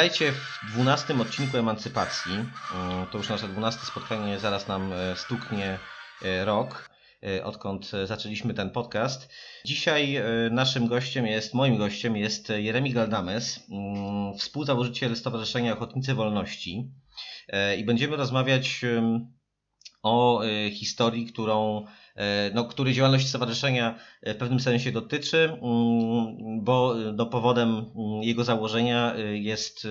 Witajcie w dwunastym odcinku Emancypacji. Mm, To już nasze dwunaste spotkanie, zaraz nam e, stuknie e, rok, e, odkąd zaczęliśmy ten podcast. Dzisiaj naszym gościem jest, moim gościem jest Jeremi Galdames, mm, współzałożyciel Stowarzyszenia Ochotnicy Wolności. I będziemy rozmawiać o e, historii, którą, e, no, której działalność stowarzyszenia w pewnym sensie dotyczy, mm, bo no, powodem mm, jego założenia e, jest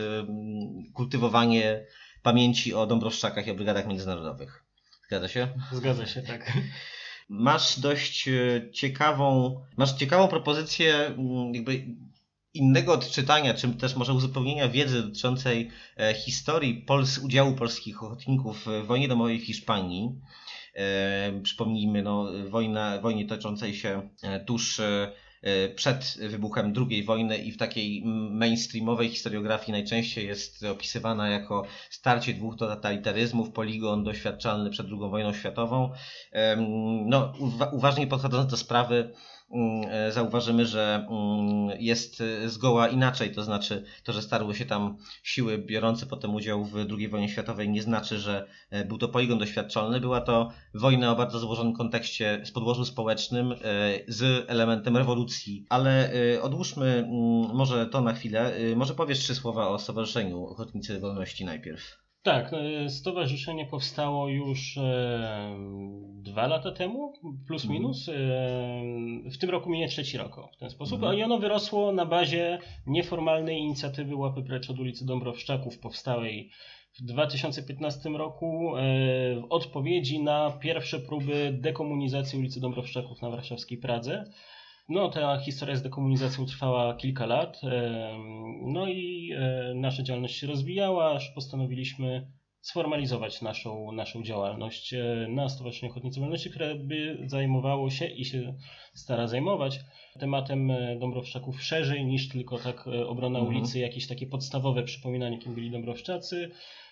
kultywowanie pamięci o Dąbrowszczakach i o brygadach międzynarodowych. Zgadza się? Zgadza się, tak. Masz dość e, ciekawą, masz ciekawą propozycję mm, jakby innego odczytania, czy też może uzupełnienia wiedzy dotyczącej e, historii Pols udziału polskich ochotników w wojnie domowej w Hiszpanii. E, Przypomnijmy, no, wojna, wojnie toczącej się e, tuż przed wybuchem II wojny i w takiej mainstreamowej historiografii najczęściej jest opisywana jako starcie dwóch totalitaryzmów, poligon doświadczalny przed II wojną światową. No, uwa- uważnie podchodząc do sprawy, zauważymy, że mm, jest e, zgoła inaczej, to znaczy to, że starły się tam siły biorące potem udział w II wojnie światowej nie znaczy, że e, był to poligon doświadczalny, była to wojna o bardzo złożonym kontekście z podłożu społecznym, e, z elementem rewolucji. Ale e, odłóżmy mm, może to na chwilę. E, Może powiesz trzy słowa o Stowarzyszeniu Ochotnicy Wolności najpierw. Tak, e, stowarzyszenie powstało już e, dwa lata temu, plus Mhm. minus. E, w tym roku minie trzeci rok w ten sposób. Mhm. I ono wyrosło na bazie nieformalnej inicjatywy Łapy Precz od ulicy Dąbrowszczaków powstałej w 2015 roku w odpowiedzi na pierwsze próby dekomunizacji ulicy Dąbrowszczaków na warszawskiej Pradze. No, ta historia z dekomunizacją trwała kilka lat. No i e, nasza działalność się rozwijała, aż postanowiliśmy sformalizować naszą, naszą działalność e, na Stowarzyszenie Ochotnicy Wolności, które by zajmowało się i się stara zajmować tematem e, Dąbrowszczaków szerzej niż tylko tak obrona Mhm. ulicy, jakieś takie podstawowe przypominanie, kim byli Dąbrowszczacy.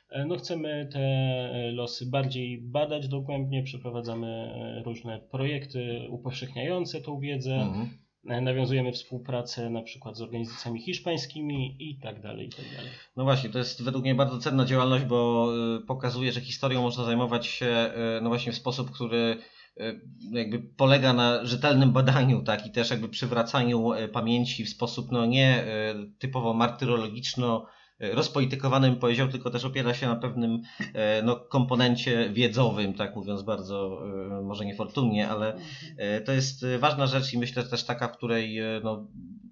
E, No chcemy te e, losy bardziej badać dogłębnie, przeprowadzamy e, różne projekty upowszechniające tą wiedzę, Mhm. nawiązujemy współpracę na przykład z organizacjami hiszpańskimi i tak dalej, i tak dalej. No właśnie, to jest według mnie bardzo cenna działalność, bo pokazuje, że historią można zajmować się no właśnie w sposób, który jakby polega na rzetelnym badaniu, tak, i też jakby przywracaniu pamięci w sposób no nie typowo martyrologiczno rozpolitykowanym powiedział, tylko też opiera się na pewnym y, no, komponencie wiedzowym, tak mówiąc bardzo y, może niefortunnie, ale E, To jest e, ważna rzecz i myślę że też taka, w której e, no,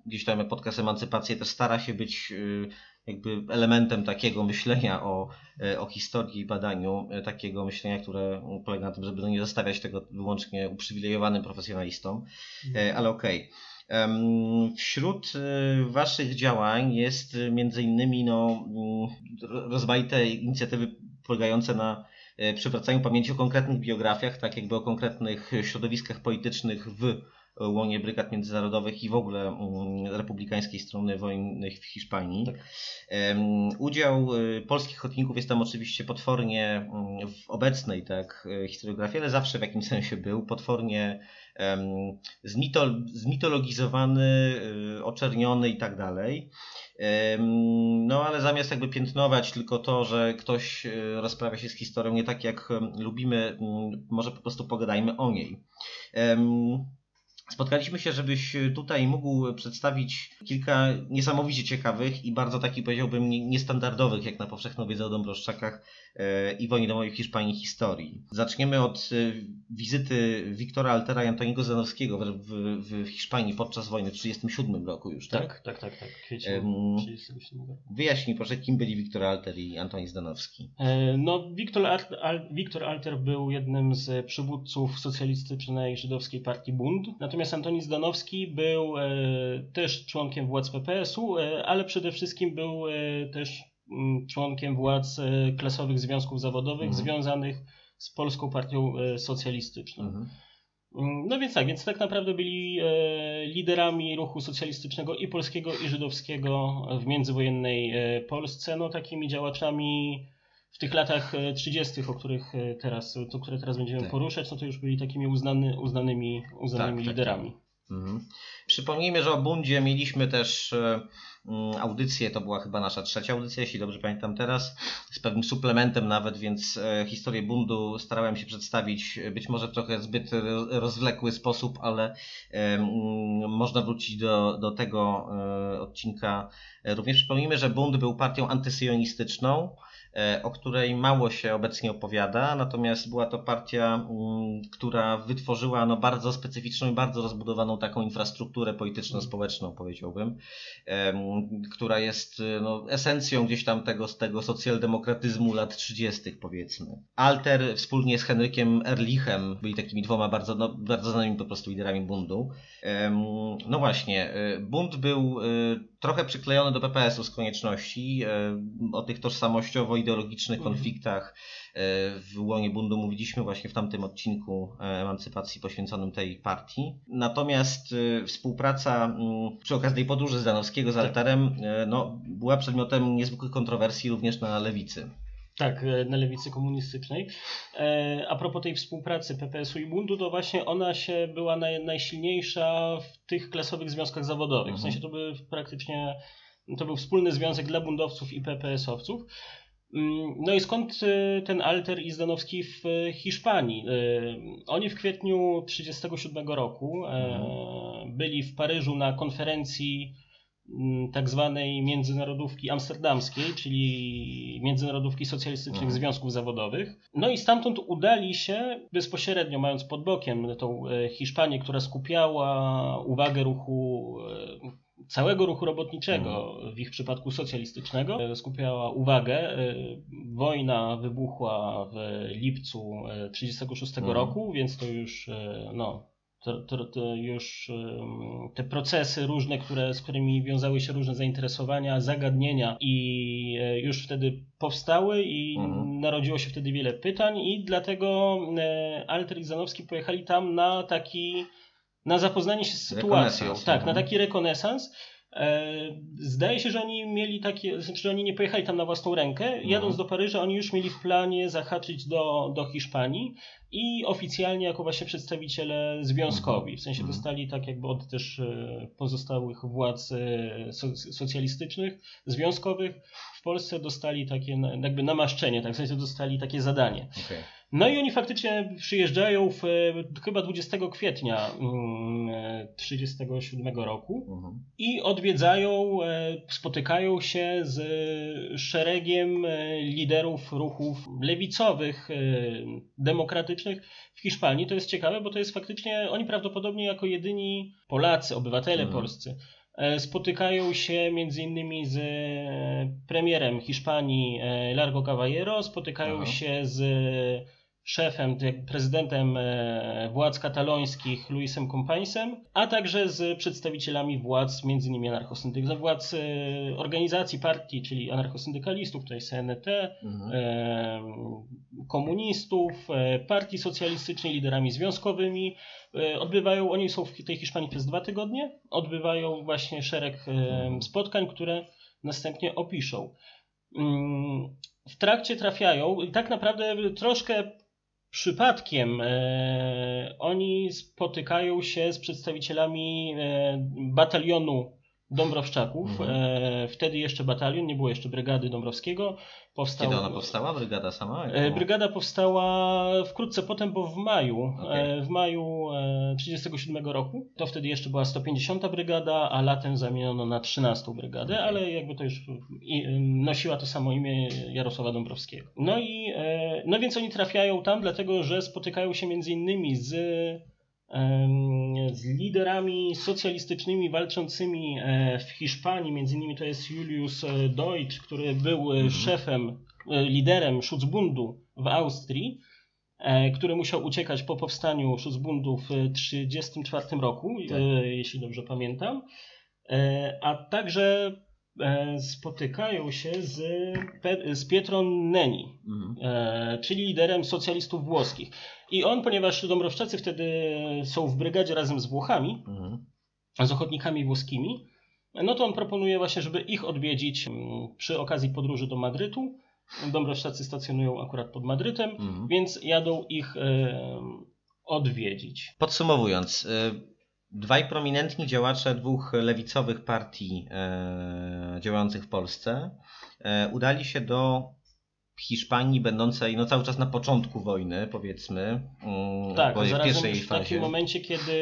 gdzieś tam podcast Emancypacji też stara się być e, jakby elementem takiego myślenia o, e, o historii i badaniu, e, takiego myślenia, które polega na tym, żeby no nie zostawiać tego wyłącznie uprzywilejowanym profesjonalistom, E, ale okej. Em, Wśród e, Waszych działań jest e, między innymi no, mm, ro- rozmaite inicjatywy polegające na e, przywracaniu pamięci o konkretnych biografiach, tak jakby o konkretnych środowiskach politycznych w łonie brygad międzynarodowych i w ogóle mm, republikańskiej strony wojny w Hiszpanii. Tak. Udział e, polskich ochotników jest tam oczywiście potwornie mm, w obecnej tak, e, historiografii, ale zawsze w jakimś sensie był, potwornie zmitologizowany, y, oczerniony i tak dalej. No ale zamiast jakby piętnować tylko to, że ktoś y, rozprawia się z historią nie tak jak lubimy, mm, może po prostu pogadajmy o niej. Spotkaliśmy się, żebyś tutaj mógł przedstawić kilka niesamowicie ciekawych i bardzo takich, powiedziałbym, niestandardowych, jak na powszechną wiedzę o Dąbrowszczakach e, i wojnie domowej w Hiszpanii historii. Zaczniemy od e, wizyty Wiktora Altera i Antoniego Zanowskiego w, w, w Hiszpanii podczas wojny w 1937 roku już, tak? Tak, tak, tak. tak. Kwiecień 37 roku. Wyjaśnij proszę, kim byli Wiktor Alter i Antoni Zdanowski. E, No, Wiktor, Al- Wiktor Alter był jednym z przywódców socjalistycznej żydowskiej partii Bund. Natomiast Antoni Zdanowski był e, też członkiem władz PPS-u, e, ale przede wszystkim był e, też członkiem władz e, klasowych związków zawodowych Mhm. związanych z Polską Partią e, Socjalistyczną. Mhm. Mm, No więc tak, więc tak naprawdę byli e, liderami ruchu socjalistycznego i polskiego, i żydowskiego w międzywojennej Polsce, no takimi działaczami w tych latach e, 30., o których teraz, to, które teraz będziemy Tak. poruszać, no to już byli takimi uznany, uznanymi, uznanymi Tak, tak, liderami. Mhm. Przypomnijmy, że o Bundzie mieliśmy też e, mm, audycję, to była chyba nasza trzecia audycja, jeśli dobrze pamiętam teraz, z pewnym suplementem nawet, więc e, historię Bundu starałem się przedstawić e, być może w trochę zbyt ro- rozwlekły sposób, ale mm, można wrócić do, do tego odcinka. Również przypomnijmy, że Bund był partią antysyjonistyczną, o której mało się obecnie opowiada, natomiast była to partia, mm, która wytworzyła no, bardzo specyficzną i bardzo rozbudowaną taką infrastrukturę polityczno-społeczną, powiedziałbym, która jest y, no, esencją gdzieś tam tego, z tego socjaldemokratyzmu lat 30. powiedzmy. Alter wspólnie z Henrykiem Erlichem byli takimi dwoma bardzo, no, bardzo znanymi po prostu liderami bundu. No właśnie, y, bunt był trochę przyklejony do PPS-u z konieczności. y, O tych tożsamościowo-ideologicznych Mhm. konfliktach y, w łonie bundu mówiliśmy właśnie w tamtym odcinku e, emancypacji poświęconym tej partii. Natomiast współpraca mm, przy okazji tej podróży Zdanowskiego z Tak. Alterem no, była przedmiotem niezwykłych kontrowersji również na lewicy. Tak, e, na lewicy komunistycznej. E, A propos tej współpracy PPS-u i Bundu, to właśnie ona się była naj, najsilniejsza w tych klasowych związkach zawodowych. W Mhm. sensie to był praktycznie to był wspólny związek dla bundowców i PPS-owców. Mm, No i skąd e, ten Alter i Zdanowski w Hiszpanii? Oni w kwietniu 1937 roku e, byli w Paryżu na konferencji tak zwanej międzynarodówki amsterdamskiej, czyli międzynarodówki socjalistycznych Mhm. związków zawodowych. No i stamtąd udali się bezpośrednio, mając pod bokiem tą e, Hiszpanię, która skupiała uwagę ruchu e, całego ruchu robotniczego, w ich przypadku socjalistycznego, skupiała uwagę. Wojna wybuchła w lipcu 1936 Mhm. roku, więc to już no, to, to, to już te procesy różne, które, z którymi wiązały się różne zainteresowania, zagadnienia i e, już wtedy powstały i Mhm. narodziło się wtedy wiele pytań i dlatego e, Alter i Zanowski pojechali tam na taki, na zapoznanie się z sytuacją. Tak, na mhm. taki rekonesans. E, Zdaje się, że oni mieli takie, znaczy, że oni nie pojechali tam na własną rękę. Jadąc do Paryża, oni już mieli w planie zahaczyć do, do Hiszpanii i oficjalnie jako właśnie przedstawiciele związkowi. W sensie Mhm. dostali tak jakby od też e, pozostałych władz e, so, socjalistycznych, związkowych w Polsce dostali takie jakby namaszczenie, tak w sensie dostali takie zadanie. Okej. No i oni faktycznie przyjeżdżają w, e, chyba 20 kwietnia mm, 1937 roku Mhm. i odwiedzają, e, spotykają się z szeregiem e, liderów ruchów lewicowych, e, demokratycznych w Hiszpanii. To jest ciekawe, bo to jest faktycznie, oni prawdopodobnie jako jedyni Polacy, obywatele Mhm. polscy, e, spotykają się między innymi z e, premierem Hiszpanii e, Largo Caballero, spotykają Aha. się z szefem, prezydentem e, władz katalońskich Luisem Compañsem, a także z przedstawicielami władz, między innymi anarchosyndykalistów, władz e, organizacji partii, czyli anarchosyndykalistów, tutaj CNT, Mhm. e, komunistów, partii socjalistycznej, liderami związkowymi. Odbywają, oni są w tej Hiszpanii przez dwa tygodnie, odbywają właśnie szereg Mhm. spotkań, które następnie opiszą. Mm, W trakcie trafiają, i tak naprawdę troszkę przypadkiem e, oni spotykają się z przedstawicielami e, batalionu Dąbrowszczaków. Mhm. E, wtedy jeszcze batalion, nie było jeszcze brygady Dąbrowskiego. Powstał, Kiedy ona powstała? Brygada sama? E, Brygada powstała wkrótce potem, bo w maju, Okej. e, w maju e, 37 roku. To wtedy jeszcze była 150 brygada, a latem zamieniono na 13 brygadę, Okej. ale jakby to już i, nosiła to samo imię Jarosława Dąbrowskiego. No i e, no więc oni trafiają tam, dlatego że spotykają się między innymi z z liderami socjalistycznymi walczącymi e, w Hiszpanii, między innymi to jest Julius e, Deutsch, który był e, Mhm. szefem, liderem Schutzbundu w Austrii, który musiał uciekać po powstaniu Schutzbundu w 1934 roku, Tak. jeśli dobrze pamiętam. A także spotykają się z, Pe- z Pietro Neni, Mhm. e, czyli liderem socjalistów włoskich. I on, ponieważ Dąbrowszczacy wtedy są w brygadzie razem z Włochami, Mhm. z ochotnikami włoskimi, no to on proponuje właśnie, żeby ich odwiedzić mm, przy okazji podróży do Madrytu. Dąbrowszczacy stacjonują akurat pod Madrytem, Mhm. więc jadą ich e, odwiedzić. Podsumowując, y, dwaj prominentni działacze dwóch lewicowych partii e, działających w Polsce e, udali się do Hiszpanii, będącej no, cały czas na początku wojny, powiedzmy, mm, Tak, zarazem pierwszej w takim momencie, kiedy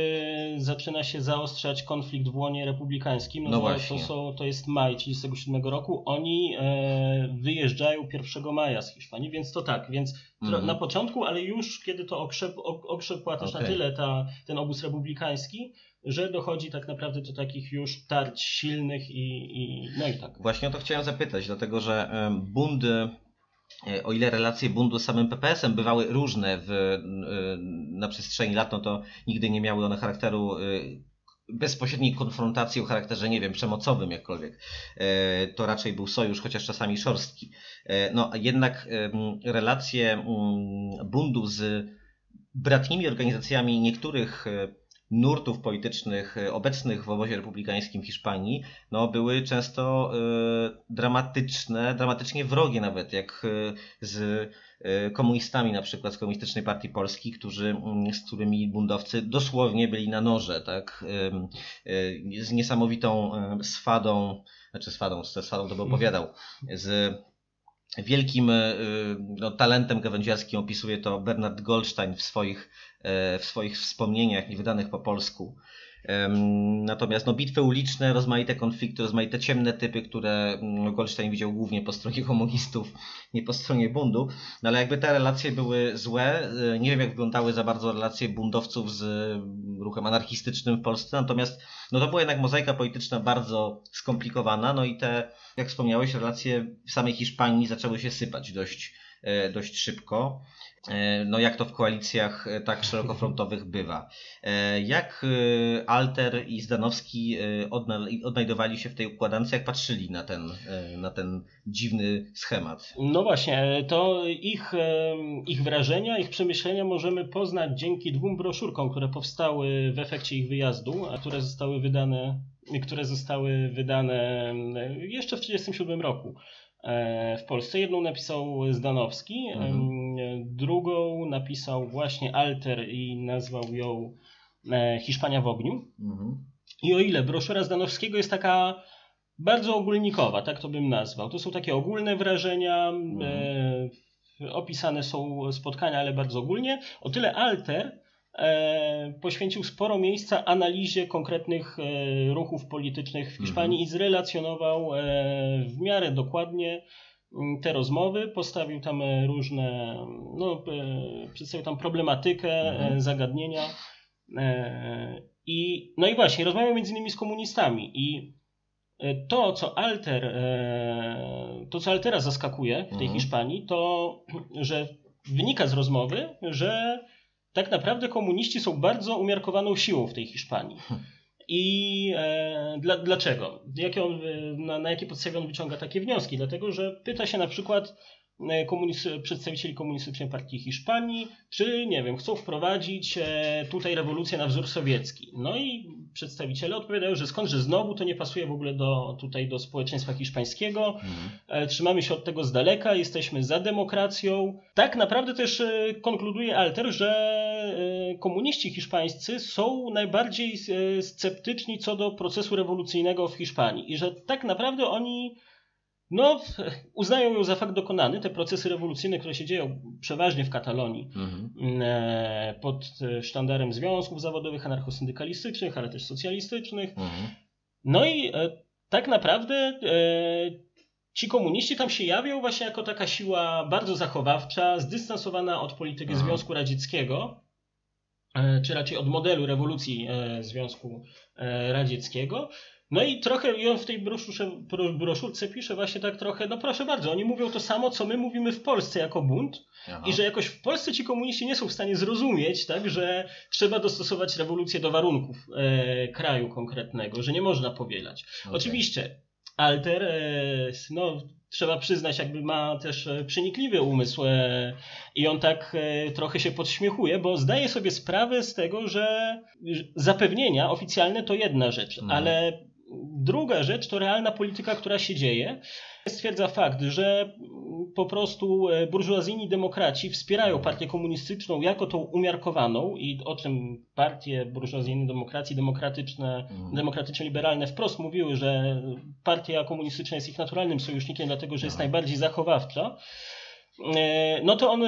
zaczyna się zaostrzać konflikt w łonie republikańskim, no, No to, właśnie. to, są, to jest maj 1937 roku, oni e, wyjeżdżają 1 maja z Hiszpanii, więc to tak, więc Mhm. na początku, ale już kiedy to okrzep, ok- okrzepła też na Okej. tyle ta, ten obóz republikański, że dochodzi tak naprawdę do takich już tarć silnych i, i no i tak. Właśnie o to chciałem zapytać, dlatego że bundy, o ile relacje bundu z samym PPS-em bywały różne w, e, na przestrzeni lat, no to nigdy nie miały one charakteru e, bezpośredniej konfrontacji o charakterze, nie wiem, przemocowym jakkolwiek. E, To raczej był sojusz, chociaż czasami szorstki. E, No jednak relacje mm, bundu z bratnimi organizacjami niektórych e, nurtów politycznych e, obecnych w obozie republikańskim Hiszpanii no, były często e, dramatyczne, dramatycznie wrogie nawet, jak e, z komunistami na przykład z Komunistycznej Partii Polski, którzy, mm, z którymi bundowcy dosłownie byli na noże, tak, z niesamowitą swadą, znaczy swadą, z swadą to by opowiadał, z wielkim e, no, talentem gawędziarskim opisuje to Bernard Goldstein w swoich, e, w swoich wspomnieniach niewydanych po polsku. Natomiast no, bitwy uliczne, rozmaite konflikty, rozmaite ciemne typy, które mm, Goldstein widział głównie po stronie komunistów, nie po stronie bundu. No ale jakby te relacje były złe. e, Nie wiem, jak wyglądały za bardzo relacje bundowców z mm, ruchem anarchistycznym w Polsce. Natomiast no, to była jednak mozaika polityczna bardzo skomplikowana. No i te, jak wspomniałeś, relacje w samej Hiszpanii zaczęły się sypać dość, e, dość szybko. E, No jak to w koalicjach e, tak szerokofrontowych bywa. E, Jak Alter i Zdanowski odna- odnajdowali się w tej układance, jak patrzyli na ten, na ten dziwny schemat? No właśnie, to ich, ich wrażenia, ich przemyślenia możemy poznać dzięki dwóm broszurkom, które powstały w efekcie ich wyjazdu, a które zostały wydane, które zostały wydane jeszcze w 1937 roku w Polsce. Jedną napisał Zdanowski, Mhm. em, drugą napisał właśnie Alter i nazwał ją e, Hiszpania w ogniu. Mhm. I o ile broszura Zdanowskiego jest taka bardzo ogólnikowa, tak to bym nazwał. To są takie ogólne wrażenia, e, opisane są spotkania, ale bardzo ogólnie. O tyle Alter e, poświęcił sporo miejsca analizie konkretnych e, ruchów politycznych w Hiszpanii i zrelacjonował e, w miarę dokładnie m, te rozmowy, postawił tam e, różne, no, e, przedstawił tam problematykę, Mhm. e, zagadnienia. E, I, no i właśnie, rozmawiał między innymi z komunistami i e, to, co Alter, e, to, co Altera zaskakuje w tej Mhm. Hiszpanii, to, że wynika z rozmowy, że tak naprawdę komuniści są bardzo umiarkowaną siłą w tej Hiszpanii. I e, dla, dlaczego? Jakie on, e, na, na jakiej podstawie on wyciąga takie wnioski? Dlatego, że pyta się na przykład e, komunis- przedstawicieli Komunistycznej Partii Hiszpanii, czy nie wiem, chcą wprowadzić e, tutaj rewolucję na wzór sowiecki. No i przedstawiciele odpowiadają, że skąd, że znowu to nie pasuje w ogóle do, tutaj do społeczeństwa hiszpańskiego. Mhm. E, Trzymamy się od tego z daleka, jesteśmy za demokracją. Tak naprawdę też konkluduje Alter, że komuniści hiszpańscy są najbardziej sceptyczni co do procesu rewolucyjnego w Hiszpanii i że tak naprawdę oni no, uznają ją za fakt dokonany. Te procesy rewolucyjne, które się dzieją przeważnie w Katalonii, Mhm. e, pod e, sztandarem związków zawodowych, anarchosyndykalistycznych, ale też socjalistycznych. Mhm. No i e, tak naprawdę ci komuniści tam się jawią właśnie jako taka siła bardzo zachowawcza, zdystansowana od polityki Mhm. Związku Radzieckiego, czy raczej od modelu rewolucji Związku Radzieckiego. No i trochę i on w tej broszurze, bro- broszurce pisze właśnie tak trochę, no proszę bardzo, oni mówią to samo, co my mówimy w Polsce jako bunt, Aha. i że jakoś w Polsce ci komuniści nie są w stanie zrozumieć, tak, że trzeba dostosować rewolucję do warunków e, kraju konkretnego, że nie można powielać. Okej. Oczywiście Alter, e, no, trzeba przyznać, jakby ma też e, przenikliwy umysł e, i on tak e, trochę się podśmiechuje, bo zdaje sobie sprawę z tego, że że zapewnienia oficjalne to jedna rzecz, Mhm. ale druga rzecz to realna polityka, która się dzieje. Stwierdza fakt, że mm, po prostu e, burżuazyjni demokraci wspierają partię komunistyczną jako tą umiarkowaną i o czym partie burżuazyjnej demokracji demokratyczne, Mhm. demokratyczno-liberalne wprost mówiły, że partia komunistyczna jest ich naturalnym sojusznikiem, dlatego że jest Aha. najbardziej zachowawcza. E, No to on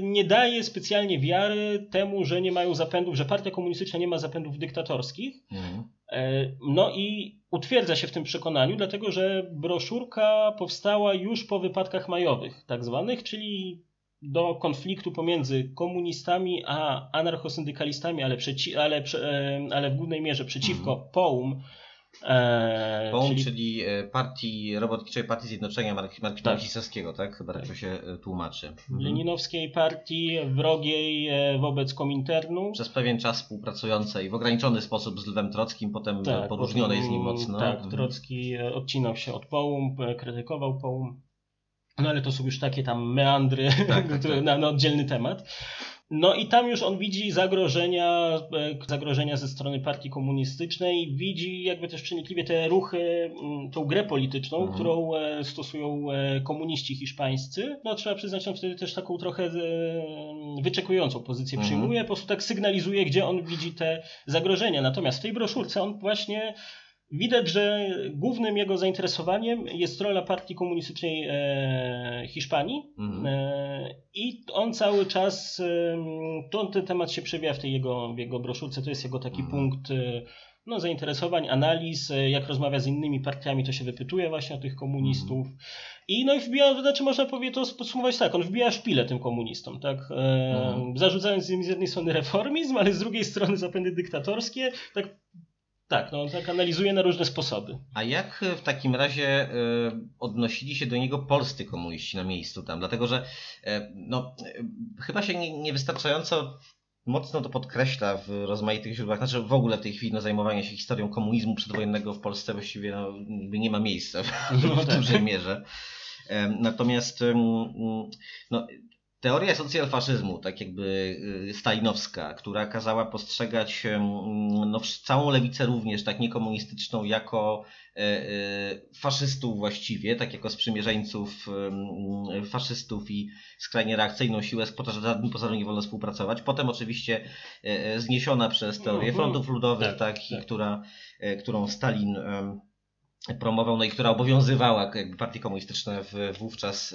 nie daje specjalnie wiary temu, że nie mają zapędów, że partia komunistyczna nie ma zapędów dyktatorskich. Mhm. E, No i utwierdza się w tym przekonaniu, dlatego że broszurka powstała już po wypadkach majowych, tak zwanych, czyli do konfliktu pomiędzy komunistami a anarchosyndykalistami, ale, ale, e, ale w głównej mierze przeciwko POUM. POUM, czyli czyli e, Partii Robotniczej Partii Zjednoczenia Mark- Marksizmu Tak. Tak? Chyba tak to się e, tłumaczy. Mhm. leninowskiej partii wrogiej e, wobec Kominternu. Przez pewien czas współpracującej w ograniczony sposób z Lwem Trockim, potem tak, podróżnionej z nim mocno. Tak, Mhm. Trocki odcinał się od Połum, e, krytykował Połum. No ale to są już takie tam meandry tak, tak. Na, na oddzielny temat. No i tam już on widzi zagrożenia, e, zagrożenia ze strony partii komunistycznej, widzi jakby też przenikliwie te ruchy, mm, tą grę polityczną, Mhm. którą e, stosują e, komuniści hiszpańscy. No trzeba przyznać, on wtedy też taką trochę wyczekującą pozycję Mhm. przyjmuje, po prostu tak sygnalizuje, gdzie on widzi te zagrożenia. Natomiast w tej broszurce on właśnie Widać, że głównym jego zainteresowaniem jest rola partii komunistycznej e, Hiszpanii Mhm. e, i on cały czas, e, to ten temat się przewija w tej jego, w jego broszurce, to jest jego taki Mhm. punkt no, zainteresowań, analiz, jak rozmawia z innymi partiami, to się wypytuje właśnie o tych komunistów. I no i wbija, znaczy można powiedzieć to podsumować tak, on wbija szpilę tym komunistom, tak? E, Mhm. Zarzucając im z jednej strony reformizm, ale z drugiej strony zapędy dyktatorskie, tak tak, no on tak analizuje na różne sposoby. A jak w takim razie e, odnosili się do niego polscy komuniści na miejscu tam? Dlatego, że e, no, e, chyba się nie, niewystarczająco mocno to podkreśla w rozmaitych źródłach. Znaczy w ogóle w tej chwili no, zajmowanie się historią komunizmu przedwojennego w Polsce właściwie no, nie ma miejsca w, No w tak. dużej mierze. Em, Natomiast no, teoria socjalfaszyzmu, tak jakby y, stalinowska, która kazała postrzegać em, no, całą lewicę również, tak niekomunistyczną, jako e, faszystów właściwie, tak jako sprzymierzeńców faszystów i skrajnie reakcyjną siłę, po to, że żadnym pozorom nie wolno współpracować. Potem oczywiście zniesiona przez teorię Mhm. frontów ludowych, Tak, tak, tak. która, którą Stalin promował, no i która obowiązywała jakby partie komunistyczne w, wówczas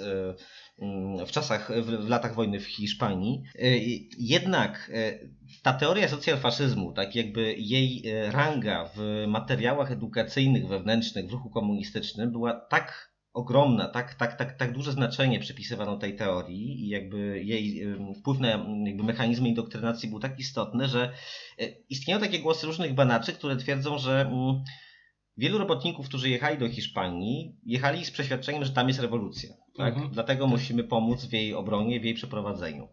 w czasach, w, latach wojny w Hiszpanii. E, Jednak e, ta teoria socjalfaszyzmu, tak jakby jej e, ranga w materiałach edukacyjnych wewnętrznych w ruchu komunistycznym była tak ogromna, tak, tak, tak, tak duże znaczenie przypisywano tej teorii i jakby jej wpływ na em, jakby mechanizmy indoktrynacji był tak istotny, że istnieją takie głosy różnych banaczy, które twierdzą, że mm, Wielu robotników, którzy jechali do Hiszpanii, jechali z przeświadczeniem, że tam jest rewolucja. Tak? Mhm. Dlatego musimy pomóc w jej obronie, w jej przeprowadzeniu.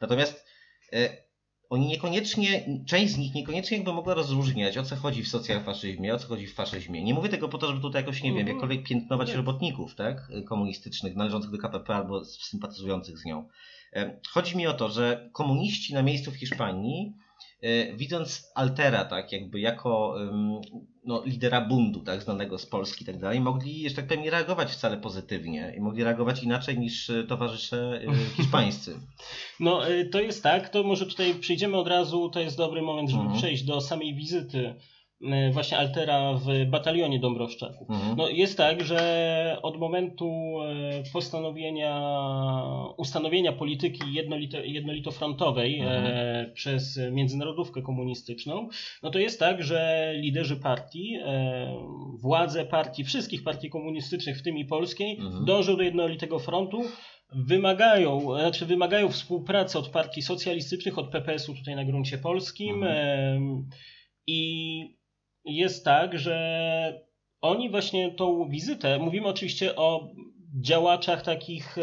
Natomiast e, oni niekoniecznie, część z nich niekoniecznie jakby mogła rozróżniać, o co chodzi w socjalfaszyzmie, o co chodzi w faszyzmie. Nie mówię tego po to, żeby tutaj jakoś, nie wiem, Mhm. jakkolwiek piętnować Nie. robotników tak? komunistycznych, należących do KPP albo sympatyzujących z nią. E, Chodzi mi o to, że komuniści na miejscu w Hiszpanii widząc Altera, tak, jakby jako no, lidera bundu, tak, znanego z Polski i tak dalej, mogli, że tak powiem, nie reagować wcale pozytywnie i mogli reagować inaczej niż e, towarzysze e, hiszpańscy. No to jest tak, to może tutaj przejdziemy od razu, to jest dobry moment, żeby Mhm. przejść do samej wizyty właśnie Altera w batalionie Dąbrowszczaków. Mhm. No jest tak, że od momentu y, postanowienia ustanowienia polityki jednolito, jednolitofrontowej Mhm. e, przez międzynarodówkę komunistyczną, no to jest tak, że liderzy partii, e, władze partii, wszystkich partii komunistycznych, w tym i polskiej, Mhm. dążą do jednolitego frontu, wymagają, znaczy wymagają współpracy od partii socjalistycznych, od PPS-u tutaj na gruncie polskim Mhm. i jest tak, że oni właśnie tą wizytę, mówimy oczywiście o działaczach takich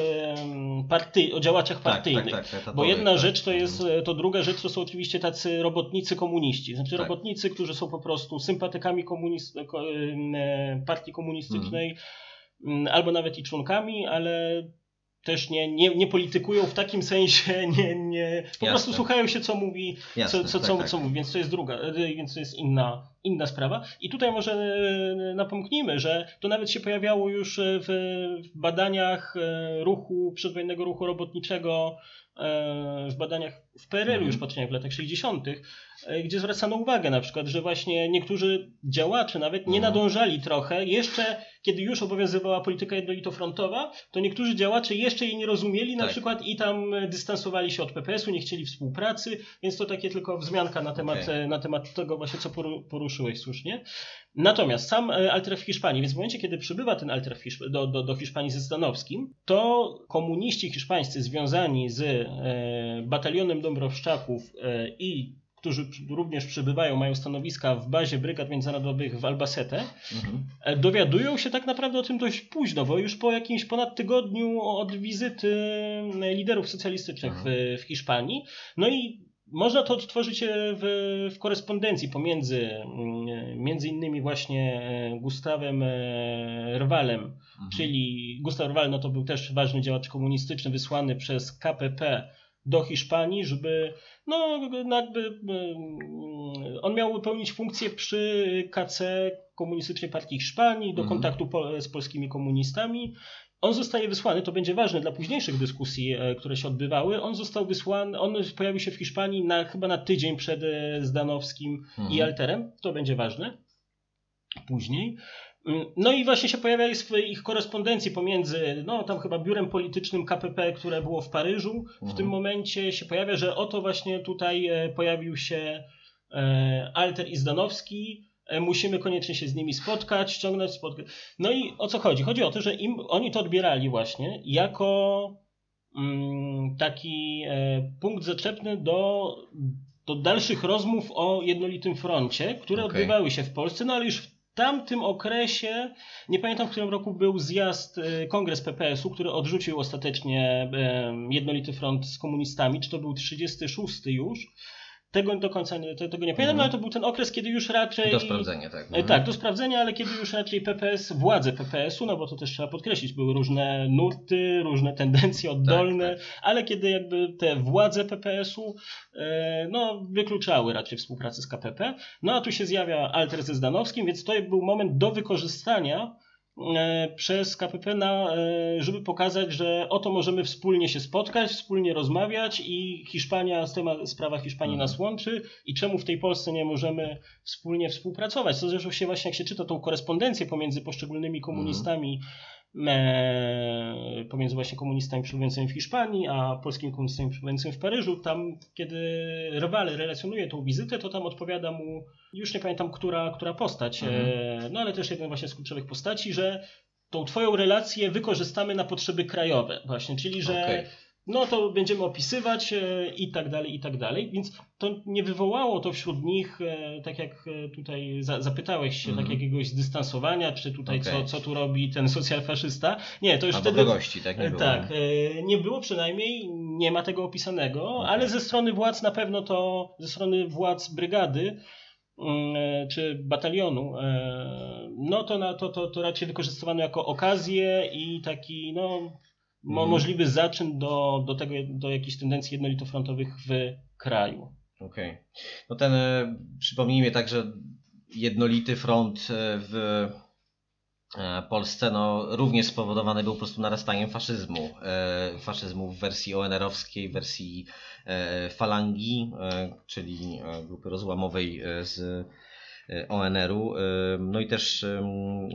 party, o działaczach Tak, partyjnych. tak, tak, tak, Bo etatowych, jedna tak. rzecz to jest, Mhm. to druga rzecz to są oczywiście tacy robotnicy komuniści. Znaczy Tak. robotnicy, którzy są po prostu sympatykami komunist, e, partii komunistycznej, m, albo nawet i członkami, ale też nie, nie, nie politykują w takim sensie, nie, nie, po Jasne. prostu słuchają się, co mówi, Jasne, co, co, tak, co, tak. co mówi, więc to jest druga, e, więc to jest inna, inna sprawa. I tutaj może e, napomknijmy, że to nawet się pojawiało już e, w, w badaniach e, ruchu, przedwojennego ruchu robotniczego, e, w badaniach w PRL-u Mhm. już patrzyłem w latach 60., e, gdzie zwracano uwagę na przykład, że właśnie niektórzy działacze nawet nie Mhm. nadążali trochę, jeszcze kiedy już obowiązywała polityka jednolitofrontowa, to niektórzy działacze jeszcze jej nie rozumieli na Tak. przykład i tam e, dystansowali się od PPS-u, nie chcieli współpracy, więc to takie tylko wzmianka na temat, Okej. e, na temat tego właśnie, co poru- poruszyłeś słusznie. Natomiast sam e, Alter w Hiszpanii, więc w momencie, kiedy przybywa ten Hiszp- do, do, do Hiszpanii ze Stanowskim, to komuniści hiszpańscy związani z e, batalionem Dąbrowszczaków e, i którzy również przybywają, mają stanowiska w bazie brygad międzynarodowych w Albacete, Mhm. E, Dowiadują się tak naprawdę o tym dość późno, bo już po jakimś ponad tygodniu od wizyty e, liderów socjalistycznych w, w Hiszpanii. No i można to odtworzyć e, w, w korespondencji pomiędzy mm, między innymi właśnie Gustawem Rwalem, Mhm. czyli Gustaw Rwal no to był też ważny działacz komunistyczny wysłany przez KPP do Hiszpanii, żeby no jakby mm, on miał pełnić funkcję przy KC Komunistycznej Partii Hiszpanii do Mhm. kontaktu po, z polskimi komunistami. On zostaje wysłany, to będzie ważne dla późniejszych dyskusji, e, które się odbywały. On został wysłany, on pojawił się w Hiszpanii na, chyba na tydzień przed e, Zdanowskim i Mhm. Alterem. To będzie ważne później. Mm, No i właśnie się pojawia jest w ich korespondencji pomiędzy, no tam chyba biurem politycznym KPP, które było w Paryżu. W Mhm. tym momencie się pojawia, że oto właśnie tutaj e, pojawił się e, Alter i Zdanowski. E, Musimy koniecznie się z nimi spotkać, ściągnąć spotkać. No i o co chodzi? Chodzi o to, że im, oni to odbierali właśnie jako mm, taki e, punkt zaczepny do, do dalszych rozmów o jednolitym froncie, które Okej. odbywały się w Polsce, no ale już w tamtym okresie, nie pamiętam w którym roku był zjazd, e, kongres PPS-u, który odrzucił ostatecznie e, jednolity front z komunistami, czy to był 36 już. Tego do końca nie, te- tego nie pamiętam, no ale to był ten okres, kiedy już raczej... Do sprawdzenia, tak. E, Mhm. Tak, do sprawdzenia, ale kiedy już raczej PPS, władze PPS-u, no bo to też trzeba podkreślić, były różne nurty, różne tendencje oddolne, tak. ale kiedy jakby te władze PPS-u e, no, wykluczały raczej współpracę z KPP, no a tu się zjawia Alter ze Zdanowskim, więc to był moment do wykorzystania przez KPP, na, e, żeby pokazać, że oto możemy wspólnie się spotkać, wspólnie rozmawiać i Hiszpania, z tema, sprawa Hiszpanii Mhm. nas łączy i czemu w tej Polsce nie możemy wspólnie współpracować. To zresztą się właśnie, jak się czyta tą korespondencję pomiędzy poszczególnymi komunistami, e, pomiędzy właśnie komunistami przebywającymi w Hiszpanii, a polskimi komunistami przebywającymi w Paryżu, tam kiedy Rewale relacjonuje tą wizytę, to tam odpowiada mu, już nie pamiętam, która, która postać, e, no ale też jeden właśnie z kluczowych postaci, że tą twoją relację wykorzystamy na potrzeby krajowe właśnie, czyli że Okej. No to będziemy opisywać e, i tak dalej, i tak dalej. Więc to nie wywołało to wśród nich, e, tak jak e, tutaj za, zapytałeś się, Mhm. tak jakiegoś zdystansowania, czy tutaj co, Okej. co tu robi ten socjalfaszysta. Nie, to już Albo wtedy... wrogości, tak nie było. Tak, nie było przynajmniej, nie ma tego opisanego, Okej. ale ze strony władz na pewno to, ze strony władz brygady mm, czy batalionu, no to, na, to, to, to raczej wykorzystywano jako okazję i taki no, mo, Mhm. możliwy zaczyn do, do tego, do jakichś tendencji jednolitofrontowych w kraju. Okej. No ten, e, przypomnijmy także jednolity front e, w e, Polsce no, również spowodowany był po prostu narastaniem faszyzmu. E, Faszyzmu w wersji ONR-owskiej, w wersji e, falangi, e, czyli grupy rozłamowej z ONR-u, e, no i też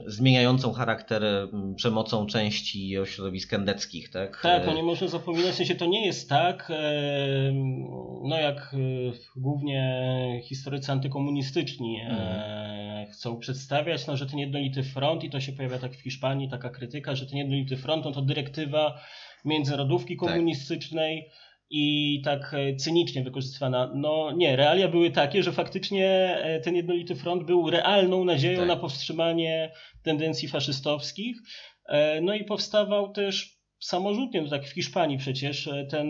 zmieniającą charakter em, przemocą części środowisk endeckich, tak? Tak, E, no nie można zapominać, w sensie to nie jest tak, e, no jak głównie historycy antykomunistyczni e, chcą przedstawiać, no, że ten jednolity front, i to się pojawia tak w Hiszpanii, taka krytyka, że ten jednolity front no, to dyrektywa międzynarodówki Tak. I tak e, cynicznie wykorzystywana. No nie, realia były takie, że faktycznie e, ten jednolity front był realną nadzieją Tak. na powstrzymanie tendencji faszystowskich. E, No i powstawał też samorzutnie, no tak w Hiszpanii przecież, ten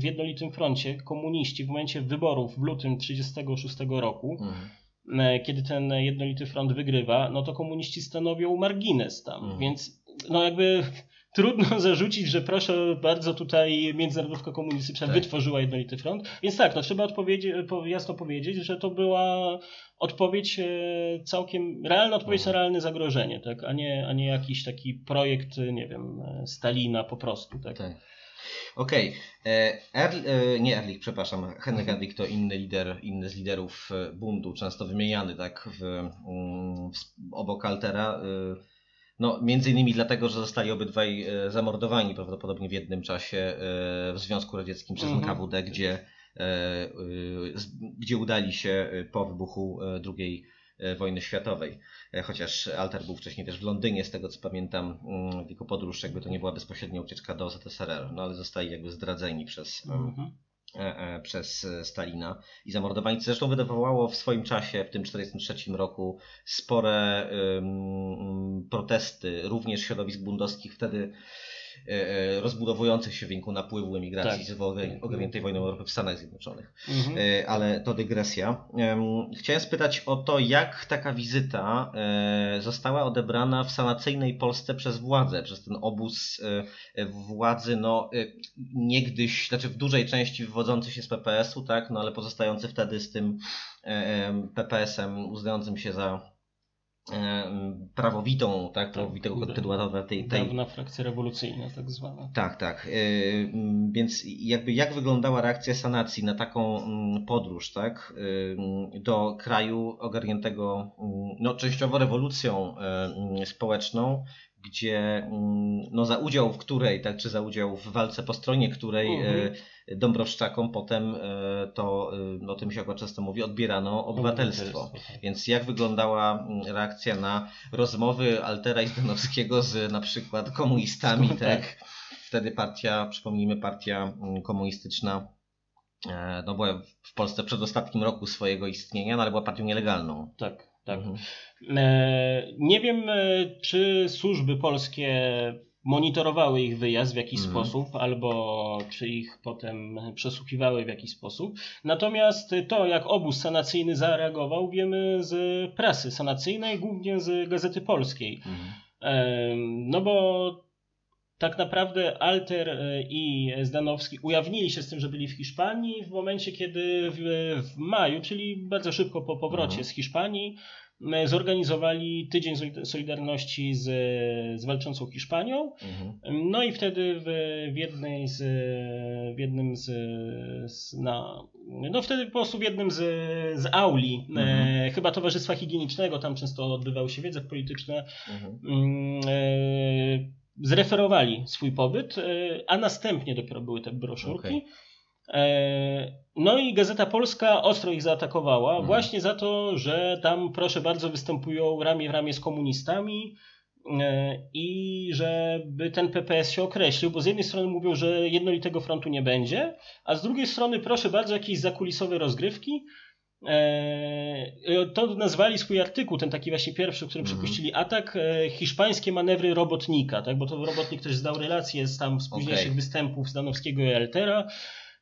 w jednolitym froncie komuniści w momencie wyborów w lutym 1936 roku, mhm. kiedy ten jednolity front wygrywa, no to komuniści stanowią margines tam, Mhm. więc no jakby trudno zarzucić, że proszę bardzo tutaj międzynarodówka komunistyczna Tak. wytworzyła jednolity front, więc tak, no trzeba jasno powiedzieć, że to była odpowiedź e, całkiem, realna odpowiedź Mhm. na realne zagrożenie, tak, a nie, a nie jakiś taki projekt, e, nie wiem, e, Stalina po prostu, tak. Tak. Okej. E, Erl- Nie Erlich, przepraszam. Henryk Erlich to inny lider, inny z liderów buntu, często wymieniany tak w, mm, w, obok Altera. No, między innymi dlatego, że zostali obydwaj e, zamordowani prawdopodobnie w jednym czasie e, w Związku Radzieckim przez Mhm. NKWD, gdzie, e, gdzie udali się po wybuchu II wojny światowej. Chociaż Alter był wcześniej też w Londynie, z tego co pamiętam, mm, tylko podróż jakby to nie była bezpośrednia ucieczka do ZSRR, no ale zostali jakby zdradzeni przez, Mhm. E, e, przez e, Stalina i zamordowani, co zresztą wywołało w swoim czasie, w tym 1943 roku, spore protesty, również środowisk bundowskich. Wtedy rozbudowujących się w wyniku napływu emigracji Tak. z oga- ogarniętej wojną Europy w Stanach Zjednoczonych. Mhm. E, ale to dygresja. Em, Chciałem spytać o to, jak taka wizyta e, została odebrana w sanacyjnej Polsce przez władzę, przez ten obóz e, władzy, no e, niegdyś, znaczy w dużej części wywodzący się z PPS-u, tak, no ale pozostający wtedy z tym e, em, PPS-em uznającym się za prawowitą, tak, prawowitego Tak, kontynuatora tej, tej, Dawna frakcja rewolucyjna tak zwana. tak, tak. Mm, Więc jakby jak wyglądała reakcja sanacji na taką podróż, tak? Do kraju ogarniętego no, częściowo rewolucją społeczną, gdzie mm, no, za udział w której, tak, czy za udział w walce po stronie której Mhm. yy, Dąbrowszczakom potem yy, to, no, o tym się akurat często mówi, odbierano obywatelstwo. tak. Więc jak wyglądała mm, reakcja na rozmowy Altera i Zdanowskiego z na przykład komunistami, Tak. tak? Wtedy partia, przypomnijmy, partia mm, komunistyczna e, no była w Polsce w przedostatnim roku swojego istnienia, no ale była partią nielegalną. Tak, tak. Mhm. E, Nie wiem, e, czy służby polskie monitorowały ich wyjazd w jakiś Mhm. sposób, albo czy ich potem przesłuchiwały w jakiś sposób. Natomiast to, jak obóz sanacyjny zareagował, wiemy z prasy sanacyjnej, głównie z Gazety Polskiej. Mhm. Em, No bo tak naprawdę Alter e, i Zdanowski ujawnili się z tym, że byli w Hiszpanii w momencie, kiedy w, w maju, czyli bardzo szybko po powrocie Mhm. z Hiszpanii, zorganizowali Tydzień Solid- Solidarności z, z walczącą Hiszpanią. Mhm. No i wtedy w, w jednej z, w jednym z, z na, no wtedy po prostu w jednym z, z auli, Mhm. e, chyba Towarzystwa Higienicznego, tam często odbywały się wiedze polityczne, Mhm. e, zreferowali swój pobyt, e, a następnie dopiero były te broszurki. Okej. E, No i Gazeta Polska ostro ich zaatakowała Mhm. właśnie za to, że tam proszę bardzo występują ramię w ramię z komunistami e, i żeby ten PPS się określił, bo z jednej strony mówią, że jednolitego frontu nie będzie, a z drugiej strony proszę bardzo jakieś zakulisowe rozgrywki. E, To nazwali swój artykuł, ten taki właśnie pierwszy, w którym Mhm. przepuścili atak, e, hiszpańskie manewry robotnika, tak? bo to robotnik też zdał relacje z tam z późniejszych Okej. występów Zdanowskiego i Altera.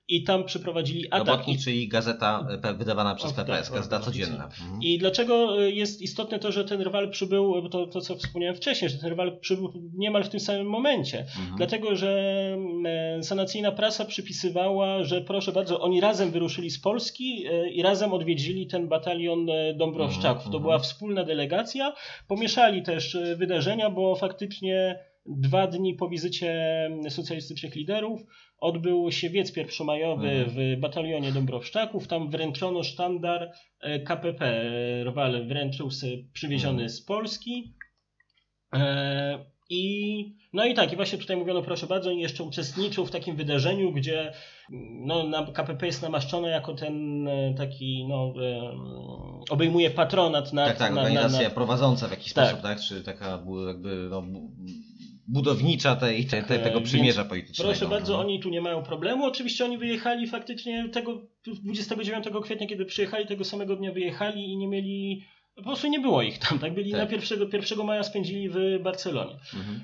I tam przeprowadzili atak. Robotnik, czyli gazeta e, wydawana przez O, tak, PPS, o, gazeta tak, codzienna. Mhm. I dlaczego y, jest istotne to, że ten rywal przybył, to, to co wspomniałem wcześniej, że ten rywal przybył niemal w tym samym momencie. Mhm. Dlatego, że mm, sanacyjna prasa przypisywała, że proszę bardzo, oni razem wyruszyli z Polski e, i razem odwiedzili ten batalion e, Dąbrowszczaków. To Mhm, była mhm. wspólna delegacja. Pomieszali też e, wydarzenia, bo faktycznie dwa dni po wizycie socjalistycznych liderów odbył się wiec pierwszomajowy Mhm. w batalionie Dąbrowszczaków. Tam wręczono sztandar e, KPP. Rwal wręczył przywieziony Mhm. z Polski. E, I no i tak, i właśnie tutaj mówiono, proszę bardzo, oni jeszcze uczestniczył w takim wydarzeniu, gdzie no, na, KPP jest namaszczone jako ten e, taki, no, obejmuje patronat nad, Tak, tak, nad, organizacja nad, prowadząca w jakiś Tak. sposób, tak? Czy taka jakby no, budownicza tej, te, te, e, tego więc przymierza politycznego. Proszę bardzo, no. oni tu nie mają problemu. Oczywiście oni wyjechali faktycznie tego 29 kwietnia, kiedy przyjechali, tego samego dnia wyjechali i nie mieli, po prostu nie było ich tam, tak? Byli Tak. na 1, 1 maja spędzili w Barcelonie. Mhm.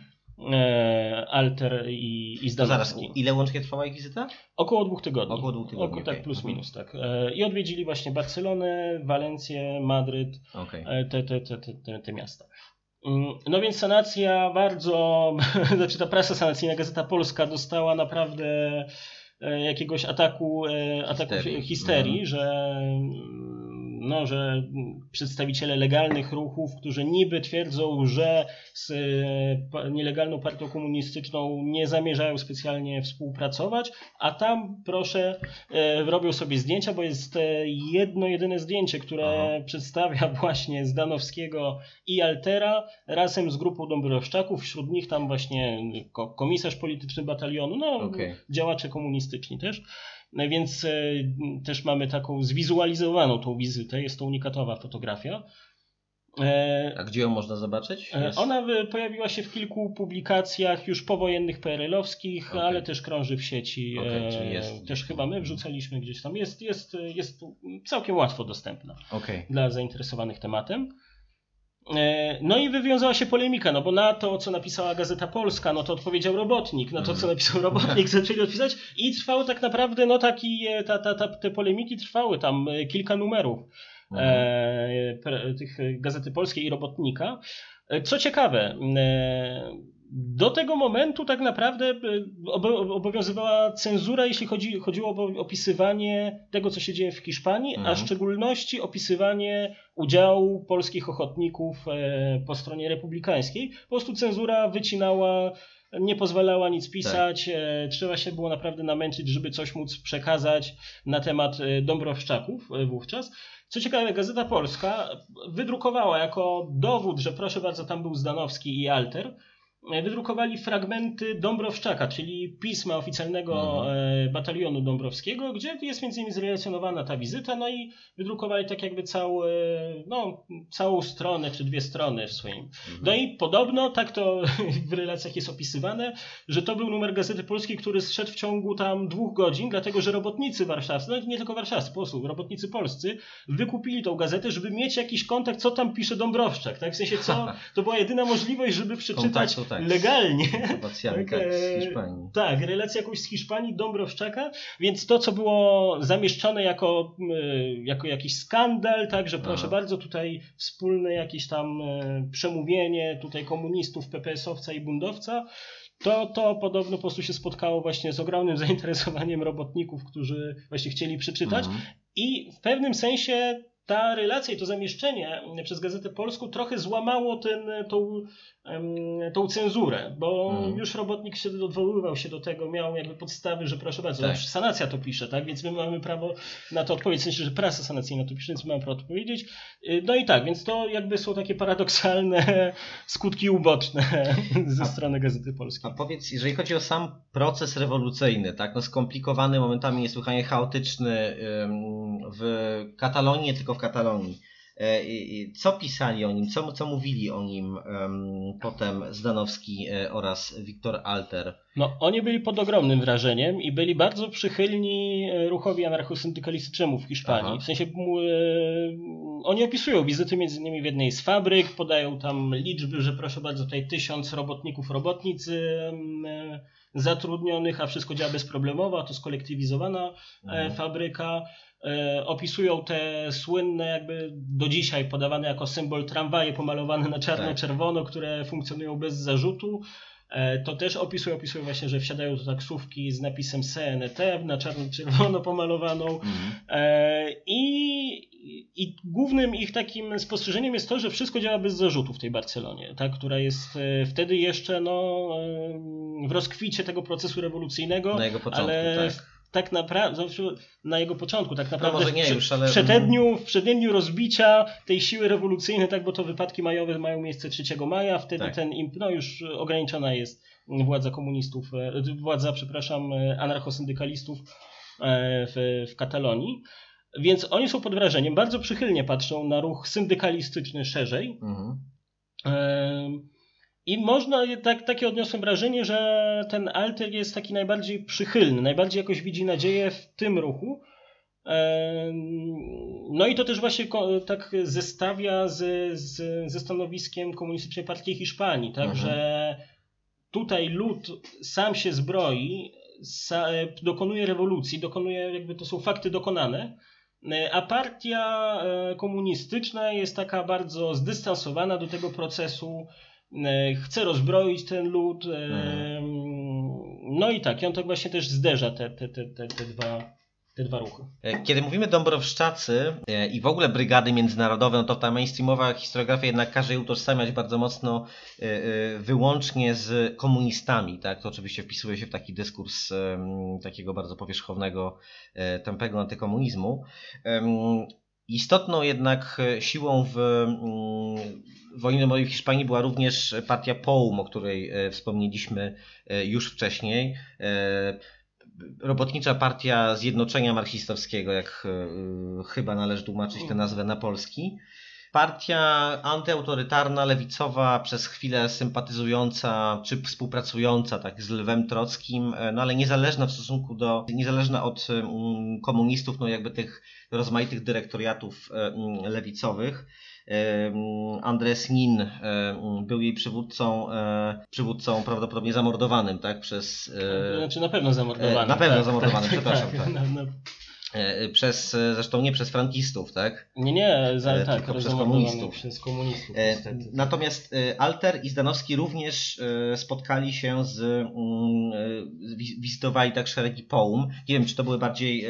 E, Alter i, i zaraz, ile łącznie trwała ich wizyta? Około dwóch tygodni. Około dwóch tygodni, Oko- tak, plus Mhm. minus, tak. E, I odwiedzili właśnie Barcelonę, Walencję, Madryt, e, te, te, te, te, te, te miasta. Mm, No więc sanacja bardzo, znaczy ta prasa sanacyjna, Gazeta Polska dostała naprawdę e, jakiegoś ataku, e, ataku Histerii. histerii, Mhm. że no, że przedstawiciele legalnych ruchów, którzy niby twierdzą, że z e, nielegalną partią komunistyczną nie zamierzają specjalnie współpracować, a tam proszę e, robią sobie zdjęcia, bo jest e, jedno jedyne zdjęcie, które Aha. przedstawia właśnie Zdanowskiego i Altera razem z grupą Dąbrowszczaków, wśród nich tam właśnie ko- komisarz polityczny batalionu, no Okej. działacze komunistyczni też. No Więc e, też mamy taką zwizualizowaną tą wizytę, jest to unikatowa fotografia. E, A gdzie ją można zobaczyć? E, Jest- Ona pojawiła się w kilku publikacjach już powojennych PRL-owskich, Okej. ale też krąży w sieci. Czyli jest- Też chyba my wrzucaliśmy gdzieś tam. Jest, jest, jest całkiem łatwo dostępna Okej. dla zainteresowanych tematem. E, No i wywiązała się polemika, no bo na to, co napisała Gazeta Polska, no to odpowiedział robotnik, na to, co Mhm. napisał robotnik, zaczęli odpisać i trwało tak naprawdę, no taki, e, ta, ta, ta, te polemiki trwały tam e, kilka numerów Mhm. e, pre, tych Gazety Polskiej i Robotnika. Co ciekawe, e, do tego momentu tak naprawdę e, obo- obowiązywała cenzura, jeśli chodzi, chodziło o opisywanie tego, co się dzieje w Hiszpanii, a Mhm. w szczególności opisywanie udziału polskich ochotników e, po stronie republikańskiej. Po prostu cenzura wycinała nie pozwalała nic pisać, e, trzeba się było naprawdę namęczyć, żeby coś móc przekazać na temat Dąbrowszczaków wówczas. Co ciekawe, Gazeta Polska wydrukowała jako dowód, że proszę bardzo, tam był Zdanowski i Alter, wydrukowali fragmenty Dąbrowszczaka, czyli pisma oficjalnego e, batalionu Dąbrowskiego, gdzie jest między innymi zrelacjonowana ta wizyta, no i wydrukowali tak jakby cały, no, całą stronę czy dwie strony w swoim Mhm. no i podobno, tak to w relacjach jest opisywane, że to był numer Gazety Polskiej, który zszedł w ciągu tam dwóch godzin, dlatego że robotnicy warszawscy, no nie tylko warszawscy, po prostu robotnicy polscy, wykupili tą gazetę, żeby mieć jakiś kontakt, co tam pisze Dąbrowszczak, tak? W sensie, co, to była jedyna możliwość, żeby przeczytać tak. legalnie. Informacjami, Tak, z e, Hiszpanii. Tak, relację jakąś z Hiszpanii, Dąbrowszczaka, więc to, co było zamieszczone jako, y, jako jakiś skandal, tak, że proszę bardzo, tutaj wspólne jakieś tam y, przemówienie tutaj komunistów, PPS-owca i bundowca, to, to podobno po prostu się spotkało właśnie z ogromnym zainteresowaniem robotników, którzy właśnie chcieli przeczytać. Mhm. I w pewnym sensie ta relacja i to zamieszczenie przez Gazetę Polską trochę złamało ten, tą, tą cenzurę, bo Mhm. już robotnik się odwoływał się do tego, miał jakby podstawy, że proszę bardzo, Tak. sanacja to pisze, tak, więc my mamy prawo na to odpowiedzieć, w sensie, że prasa sanacyjna to pisze, więc my mamy prawo odpowiedzieć. Y, No i tak, więc to jakby są takie paradoksalne skutki uboczne ze A- strony Gazety Polskiej. A powiedz, jeżeli chodzi o sam proces rewolucyjny, tak, no skomplikowany, momentami niesłychanie chaotyczny w Katalonii, nie tylko w Katalonii, E, co pisali o nim, co, co mówili o nim potem Zdanowski e, oraz Wiktor Alter? No, oni byli pod ogromnym wrażeniem i byli bardzo przychylni e, ruchowi anarchosyndykalistycznemu w Hiszpanii. Aha. W sensie oni opisują wizyty między innymi w jednej z fabryk, podają tam liczby, że proszę bardzo, tutaj tysiąc robotników, robotnic zatrudnionych, a wszystko działa bezproblemowo, to skolektywizowana mhm. fabryka. E, opisują te słynne, jakby do dzisiaj podawane jako symbol tramwaje pomalowane na czarno-czerwono, tak. które funkcjonują bez zarzutu. E, to też opisują, opisują właśnie, że wsiadają do taksówki z napisem CNT na czarno-czerwono pomalowaną. Mhm. E, I, I głównym ich takim spostrzeżeniem jest to, że wszystko działa bez zarzutu w tej Barcelonie, ta, która jest wtedy jeszcze no, w rozkwicie tego procesu rewolucyjnego. Na jego początku, ale tak tak naprawdę, na jego początku, tak no naprawdę no nie w, już, ale... w, przededniu, w przededniu rozbicia tej siły rewolucyjnej, tak, bo to wypadki majowe mają miejsce 3 maja, wtedy tak. ten, no już ograniczona jest władza komunistów, e, władza, przepraszam, e, anarchosyndykalistów e, w, w Katalonii. Więc oni są pod wrażeniem, bardzo przychylnie patrzą na ruch syndykalistyczny szerzej. Mhm. I można, tak, takie odniosłem wrażenie, że ten alter jest taki najbardziej przychylny, najbardziej jakoś widzi nadzieję w tym ruchu. No i to też właśnie tak zestawia z, z, ze stanowiskiem Komunistycznej Partii Hiszpanii, tak, mhm. że tutaj lud sam się zbroi, dokonuje rewolucji, dokonuje, jakby to są fakty dokonane, a partia e, komunistyczna jest taka bardzo zdystansowana do tego procesu, chce rozbroić ten lud. E, mhm. No i tak, i on tak właśnie też zderza te, te, te, te, te dwa te dwa ruchy. E, kiedy mówimy Dąbrowszczacy i w ogóle brygady międzynarodowe, no to ta mainstreamowa historiografia jednak każe je utożsamiać bardzo mocno wyłącznie z komunistami. Tak? To oczywiście wpisuje się w taki dyskurs takiego bardzo powierzchownego, tępego antykomunizmu. Istotną jednak siłą w wojnie domowej w Hiszpanii była również partia POUM, o której e, wspomnieliśmy e, już wcześniej. E, robotnicza Partia Zjednoczenia Marksistowskiego, jak chyba należy tłumaczyć tę nazwę na polski. Partia antyautorytarna, lewicowa, przez chwilę sympatyzująca czy współpracująca tak z Lwem Trockim, no ale niezależna w stosunku do, niezależna od komunistów, no jakby tych rozmaitych dyrektoriatów lewicowych. Andres Nin był jej przywódcą, e, przywódcą prawdopodobnie zamordowanym, tak? Przez. E, znaczy na pewno zamordowanym. Na pewno tak, zamordowanym, tak, przepraszam. Tak, tak. No. E, przez, e, zresztą nie przez frankistów, tak? Nie, nie, za, e, tak, tylko przez komunistów. Przez komunistów Natomiast Alter i Zdanowski również spotkali się z, mm, wizytowali tak szeregi połum. Nie wiem, czy to była bardziej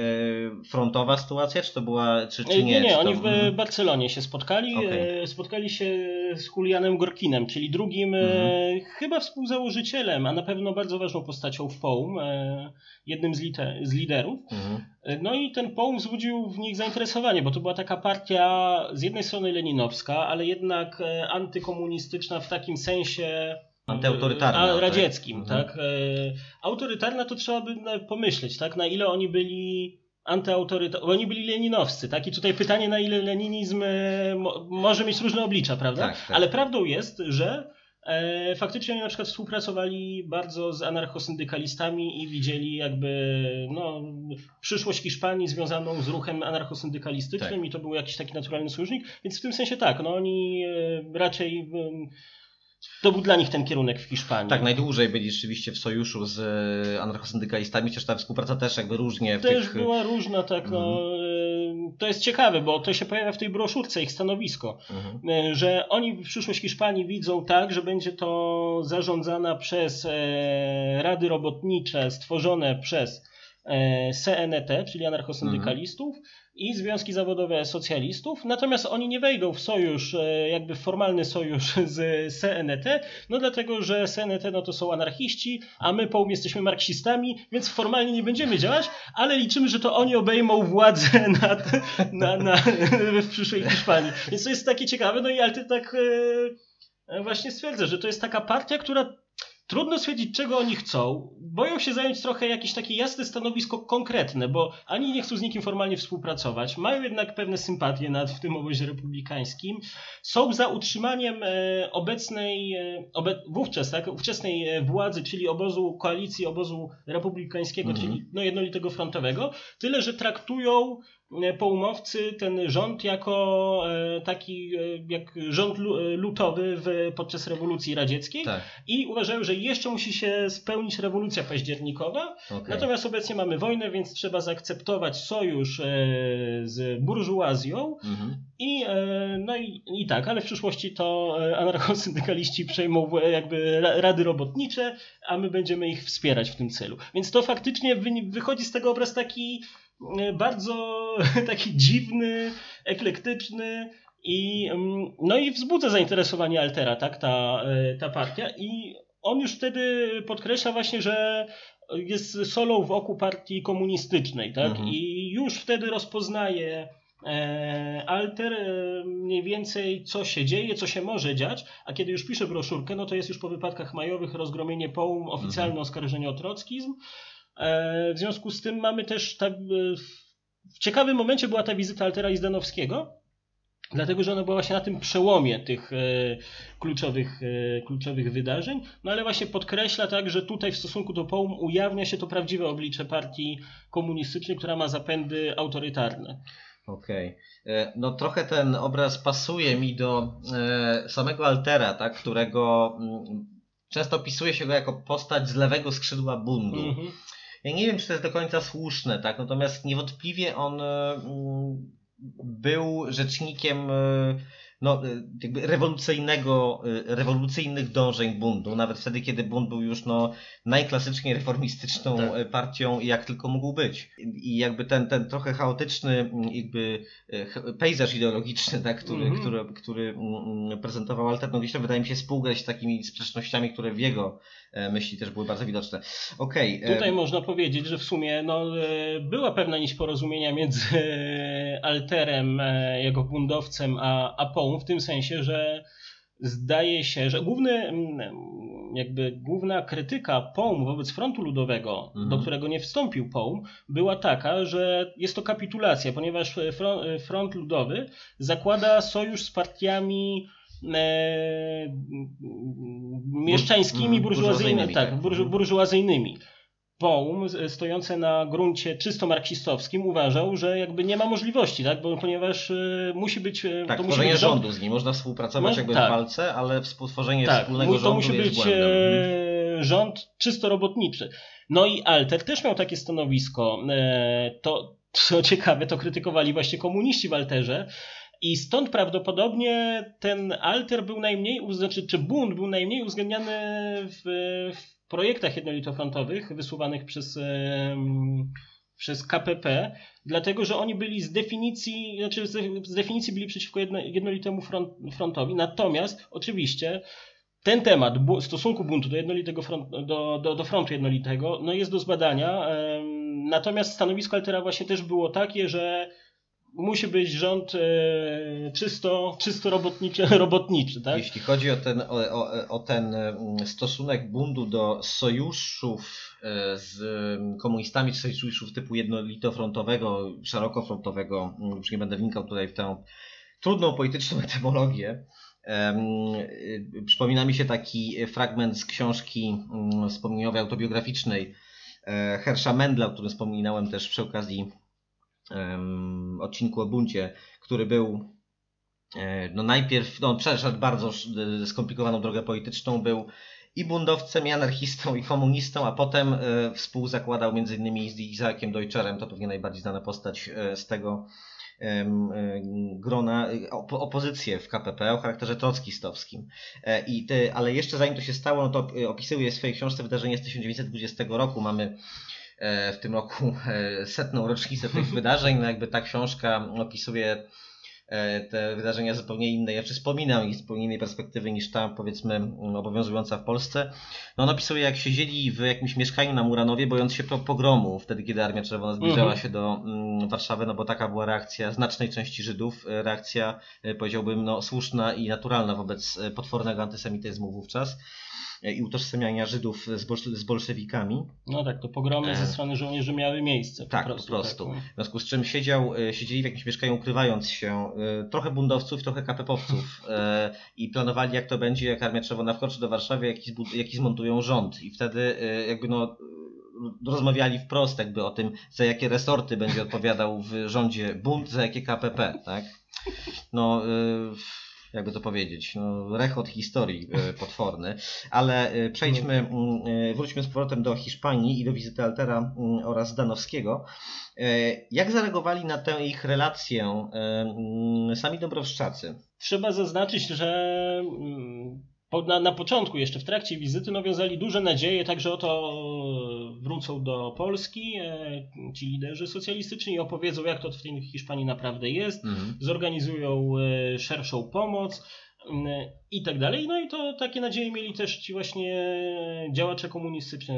frontowa sytuacja, czy to była, czy, czy nie? Nie, nie, to... oni w mhm. Barcelonie się spotkali. Okay. Spotkali się z Julianem Gorkinem, czyli drugim mhm. chyba współzałożycielem, a na pewno bardzo ważną postacią w połum, jednym z, z liderów. Mhm. No i ten połom wzbudził w nich zainteresowanie, bo to była taka partia z jednej strony leninowska, ale jednak e, antykomunistyczna w takim sensie e, Antyautorytarna. Tak? radzieckim, tak? tak? Autorytarna to trzeba by pomyśleć, tak? Na ile oni byli antyautorytarni, oni byli leninowscy, tak? I tutaj pytanie, na ile leninizm może mieć różne oblicza, prawda? Tak, tak. Ale prawdą jest, że faktycznie oni na przykład współpracowali bardzo z anarchosyndykalistami i widzieli jakby no, przyszłość Hiszpanii związaną z ruchem anarchosyndykalistycznym tak. i to był jakiś taki naturalny sojusznik, więc w tym sensie tak, no oni e, raczej to był dla nich ten kierunek w Hiszpanii. Tak, najdłużej byli rzeczywiście w sojuszu z e, anarchosyndykalistami, chociaż ta współpraca też jakby różnie. Też tych... była różna, tak. No, mhm. to jest ciekawe, bo to się pojawia w tej broszurce, ich stanowisko, mhm. E, że oni przyszłość Hiszpanii widzą tak, że będzie to zarządzana przez rady robotnicze stworzone przez CNT, czyli anarchosyndykalistów, mhm i związki zawodowe socjalistów, natomiast oni nie wejdą w sojusz, e, jakby formalny sojusz z CNT, no dlatego, że CNT no to są anarchiści, a my połum jesteśmy marksistami, więc formalnie nie będziemy działać, ale liczymy, że to oni obejmą władzę nad, na, na, w przyszłej Hiszpanii. Więc to jest takie ciekawe, no i Alty tak e, właśnie stwierdza, że to jest taka partia, która Trudno stwierdzić, czego oni chcą. Boją się zająć trochę jakieś takie jasne stanowisko konkretne, bo ani nie chcą z nikim formalnie współpracować, mają jednak pewne sympatie nad, w tym obozie republikańskim, są za utrzymaniem e, obecnej, e, obe, wówczas, tak, ówczesnej e, władzy, czyli obozu koalicji, obozu republikańskiego, Mhm. czyli no, jednolitego frontowego, tyle, że traktują e, po umowcy ten rząd jako e, taki e, jak rząd lu- lutowy w, podczas rewolucji radzieckiej Tak, i uważają, że jeszcze musi się spełnić rewolucja październikowa. okej. Natomiast obecnie mamy wojnę, więc trzeba zaakceptować sojusz z burżuazją Mhm. i, no i, i tak, ale w przyszłości to anarchosyndykaliści przejmą jakby ra- rady robotnicze, a my będziemy ich wspierać w tym celu. Więc to faktycznie wy, wychodzi z tego obraz taki bardzo taki dziwny, eklektyczny i, mm, no i wzbudza zainteresowanie Altera, tak, ta, e, ta partia i on już wtedy podkreśla właśnie, że jest solą w oku partii komunistycznej, tak, Mhm. i już wtedy rozpoznaje e, Alter e, mniej więcej co się dzieje, co się może dziać, a kiedy już pisze broszurkę, no to jest już po wypadkach majowych rozgromienie POUM, oficjalne Mhm. oskarżenie o trockizm. E, w związku z tym mamy też tak, w ciekawym momencie była ta wizyta Altera i Zdanowskiego, dlatego że ona była właśnie na tym przełomie tych e, kluczowych, kluczowych wydarzeń, no ale właśnie podkreśla tak, że tutaj w stosunku do POUM ujawnia się to prawdziwe oblicze partii komunistycznej, która ma zapędy autorytarne. Okej. E, No trochę ten obraz pasuje mi do samego Altera, tak, którego mm, często opisuje się go jako postać z lewego skrzydła bundu. Mhm. Ja nie wiem, czy to jest do końca słuszne, tak, natomiast niewątpliwie on e, był rzecznikiem e, no, e, jakby rewolucyjnego, e, rewolucyjnych dążeń bundu, nawet wtedy, kiedy bunt był już no, najklasyczniej reformistyczną Tak. e, partią, jak tylko mógł być. I jakby ten, ten trochę chaotyczny mm, jakby pejzaż ideologiczny, tak, który, Mhm. który, który mm, prezentował Alter, no gdzieś wydaje mi się współgrać z takimi sprzecznościami, które w jego e, myśli też były bardzo widoczne. Okej. e, Tutaj można powiedzieć, że w sumie no, e, była pewna nić porozumienia między Alterem, jego bundowcem, a, a W tym sensie, że zdaje się, że główny, mm, jakby główna krytyka Połm wobec frontu ludowego, Mhm. do którego nie wstąpił Połm, była taka, że jest to kapitulacja, ponieważ front, front ludowy zakłada sojusz z partiami e, mieszczańskimi, Mhm, burżuazyjnymi, tak, tak. burżu, burżuazyjnymi. Połm, z- stojący na gruncie czysto marksistowskim, uważał, że jakby nie ma możliwości, tak? Bo, ponieważ e, musi być. e, Tak, to musi tworzenie być rząd, rządu z nim. Można współpracować No, jakby tak. w walce, ale współtworzenie tak, wspólnego to rządu musi jest być błędem. e, rząd czysto robotniczy. No i Alter też miał takie stanowisko. E, to, co ciekawe, to krytykowali właśnie komuniści w Alterze. I stąd prawdopodobnie ten alter był najmniej, znaczy, czy bunt był najmniej uwzględniany w, w projektach jednolitofrontowych wysuwanych przez, przez KPP, dlatego że oni byli z definicji, znaczy z, definicji byli przeciwko jedno, jednolitemu front, frontowi. Natomiast oczywiście ten temat stosunku buntu do jednolitego front, do, do, do frontu jednolitego no jest do zbadania. natomiast stanowisko Altera właśnie też było takie, że musi być rząd e, czysto, czysto robotniczy, robotniczy tak? Jeśli chodzi o ten, o, o, ten mm, stosunek bundu do sojuszów e, z mm, komunistami, czy sojuszów typu jednolitofrontowego, szerokofrontowego, mm, już nie będę wnikał tutaj w tę trudną polityczną etymologię, y, Przypomina mi się taki fragment z książki wspomnieniowej, autobiograficznej e, Hersza Mendla, o którym wspominałem też przy okazji odcinku o buncie, który był e, no najpierw no, przeszedł bardzo sz- skomplikowaną drogę polityczną, był i bundowcem, i anarchistą, i komunistą, a potem e, współzakładał m.in. z Isaakiem Deutscherem, to pewnie najbardziej znana postać e, z tego e, grona, e, op- opozycję w KPP o charakterze trockistowskim. E, I te, ale jeszcze zanim to się stało, no to e, opisuje w swojej książce wydarzenie z 1920 roku. Mamy e, w tym roku e, setną rocznicę tych wydarzeń. No jakby ta książka opisuje e, te wydarzenia zupełnie innej, znaczy wspominam ich z zupełnie innej perspektywy niż ta powiedzmy m, obowiązująca w Polsce. No on opisuje jak siedzieli w jakimś mieszkaniu na Muranowie, bojąc się po- pogromu, wtedy kiedy Armia Czerwona zbliżała Mhm. się do mm, Warszawy, no bo taka była reakcja znacznej części Żydów, e, reakcja e, powiedziałbym no, słuszna i naturalna wobec e, potwornego antysemityzmu wówczas. E, i utożsamiania Żydów z, bolsz- z bolszewikami. No tak, to pogromy E. ze strony żołnierzy miały miejsce. Tak, po po prostu. prostu. Tak. W związku z czym siedział, e, siedzieli w jakimś mieszkaniu ukrywając się, trochę bundowców, trochę KPP-owców e, i planowali jak to będzie, jak Armia Czerwona wkroczy do Warszawy, jaki, jaki zmontują rząd i wtedy jakby no rozmawiali wprost jakby o tym, za jakie resorty będzie odpowiadał w rządzie bunt, za jakie KPP, tak? No, jakby to powiedzieć, no, rechot historii e, potworny, ale e, przejdźmy, mm, e, wróćmy z powrotem do Hiszpanii i do wizyty Altera mm, oraz Zdanowskiego. E, Jak zareagowali na tę ich relację mm, sami Dąbrowszczacy? Trzeba zaznaczyć, że na, na początku, jeszcze w trakcie wizyty, no, wiązali duże nadzieje, także oto e, wrócą do Polski e, ci liderzy socjalistyczni i opowiedzą, jak to w tej Hiszpanii naprawdę jest, zorganizują e, szerszą pomoc i tak dalej. No i to takie nadzieje mieli też ci właśnie działacze komunistyczni,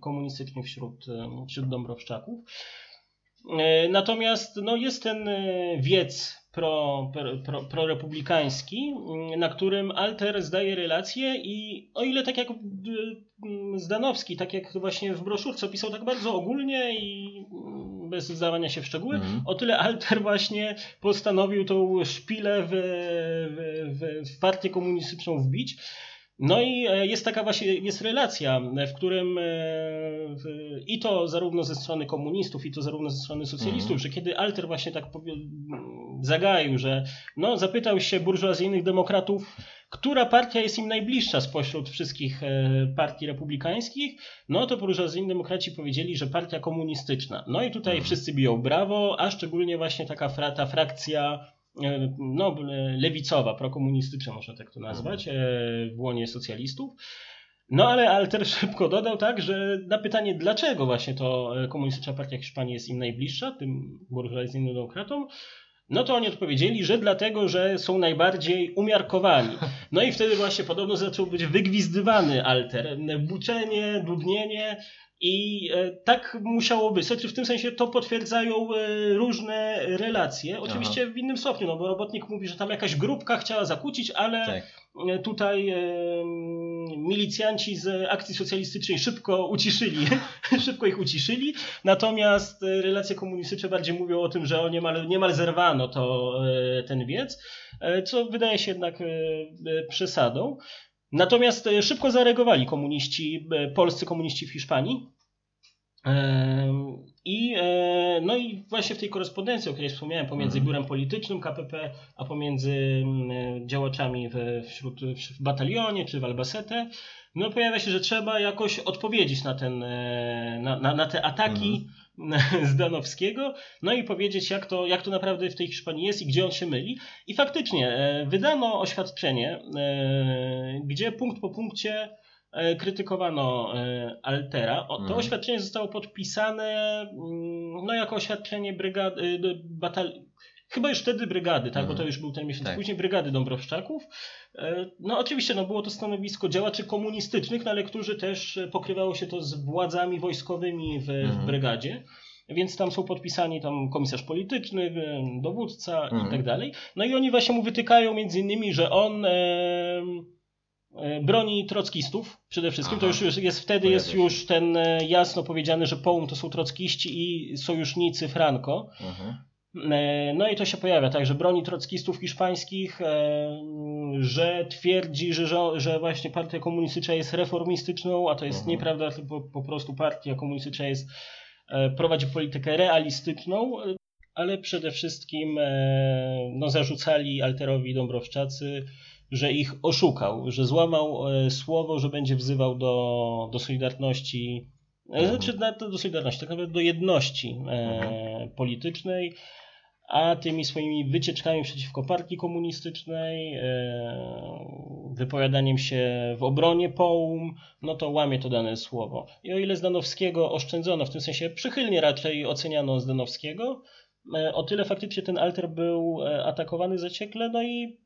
komunistyczni wśród, wśród Dąbrowszczaków. E, Natomiast no, jest ten e, wiec pro, pro, pro, prorepublikański, mm, na którym Alter zdaje relacje i o ile tak jak e, mm, Zdanowski, tak jak właśnie w broszurce pisał tak bardzo ogólnie i mm, bez wdawania się w szczegóły, Mhm. o tyle Alter właśnie postanowił tą szpilę w, w, w partię komunistyczną wbić. No i e, jest taka właśnie jest relacja, w którym e, i to zarówno ze strony komunistów, i to zarówno ze strony socjalistów, Mhm. że kiedy Alter właśnie tak zagaił, że no, zapytał się burżuazyjnych demokratów, która partia jest im najbliższa spośród wszystkich e, partii republikańskich, no to burżuazyjni demokraci powiedzieli, że partia komunistyczna. No i tutaj Mhm. wszyscy biją brawo, a szczególnie właśnie taka fra, ta frakcja no, e, lewicowa, prokomunistyczna, można tak to nazwać, e, w łonie socjalistów. No ale Alter szybko dodał tak, że na pytanie, dlaczego właśnie to e, komunistyczna partia Hiszpanii jest im najbliższa, tym burżuazyjnym demokratom, no to oni odpowiedzieli, że dlatego, że są najbardziej umiarkowani. No i wtedy właśnie podobno zaczął być wygwizdywany Alter. Buczenie, dudnienie i e, tak musiało być. Znaczy w tym sensie to potwierdzają e, różne relacje. Oczywiście w innym stopniu, no bo robotnik mówi, że tam jakaś grupka chciała zakłócić, ale Tak. E, tutaj milicjanci z akcji socjalistycznej szybko uciszyli, szybko ich uciszyli, natomiast relacje komunistyczne bardziej mówią o tym, że o niemal, niemal zerwano to, ten wiec, co wydaje się jednak przesadą. Natomiast e, szybko zareagowali komuniści, e, polscy komuniści w Hiszpanii. I, e, no i właśnie w tej korespondencji, o której wspomniałem, pomiędzy Mhm. biurem politycznym KPP, a pomiędzy działaczami w, wśród, w batalionie czy w Albacete, no pojawia się, że trzeba jakoś odpowiedzieć na, ten, na, na, na te ataki Zdanowskiego, no i powiedzieć, jak to, jak to naprawdę w tej Hiszpanii jest i gdzie on się myli. I faktycznie e, wydano oświadczenie, e, gdzie punkt po punkcie e, krytykowano Altera. O, to Mhm. oświadczenie zostało podpisane mm, no, jako oświadczenie brygady, batalii. Chyba już wtedy brygady, tak, bo Mhm. to już był ten miesiąc Tak. później, brygady Dąbrowszczaków. E, No oczywiście, no było to stanowisko działaczy komunistycznych, no ale którzy też e, pokrywało się to z władzami wojskowymi w, w Mhm. brygadzie. Więc tam są podpisani tam komisarz polityczny, e, dowódca Mhm. i tak dalej. No i oni właśnie mu wytykają między innymi, że on e, e, broni trockistów przede wszystkim. To Aha. już jest wtedy jest już ten jasno powiedziane, że Połum to są trockiści i sojusznicy Franco. Mhm. E, No i to się pojawia, tak, że broni trockistów hiszpańskich, e, że twierdzi, że, że, właśnie partia komunistyczna jest reformistyczną, a to jest Mhm. nieprawda, tylko po prostu partia komunistyczna jest, e, prowadzi politykę realistyczną, ale przede wszystkim no, zarzucali Alterowi Dąbrowszczacy, że ich oszukał, że złamał słowo, że będzie wzywał do, do Solidarności, Mhm. znaczy na- do Solidarności, tak naprawdę do jedności e, politycznej, a tymi swoimi wycieczkami przeciwko partii komunistycznej, e, wypowiadaniem się w obronie Połum, no to łamie to dane słowo. I o ile Zdanowskiego oszczędzono, w tym sensie przychylnie raczej oceniano Zdanowskiego, e, o tyle faktycznie ten alter był e, atakowany zaciekle, no i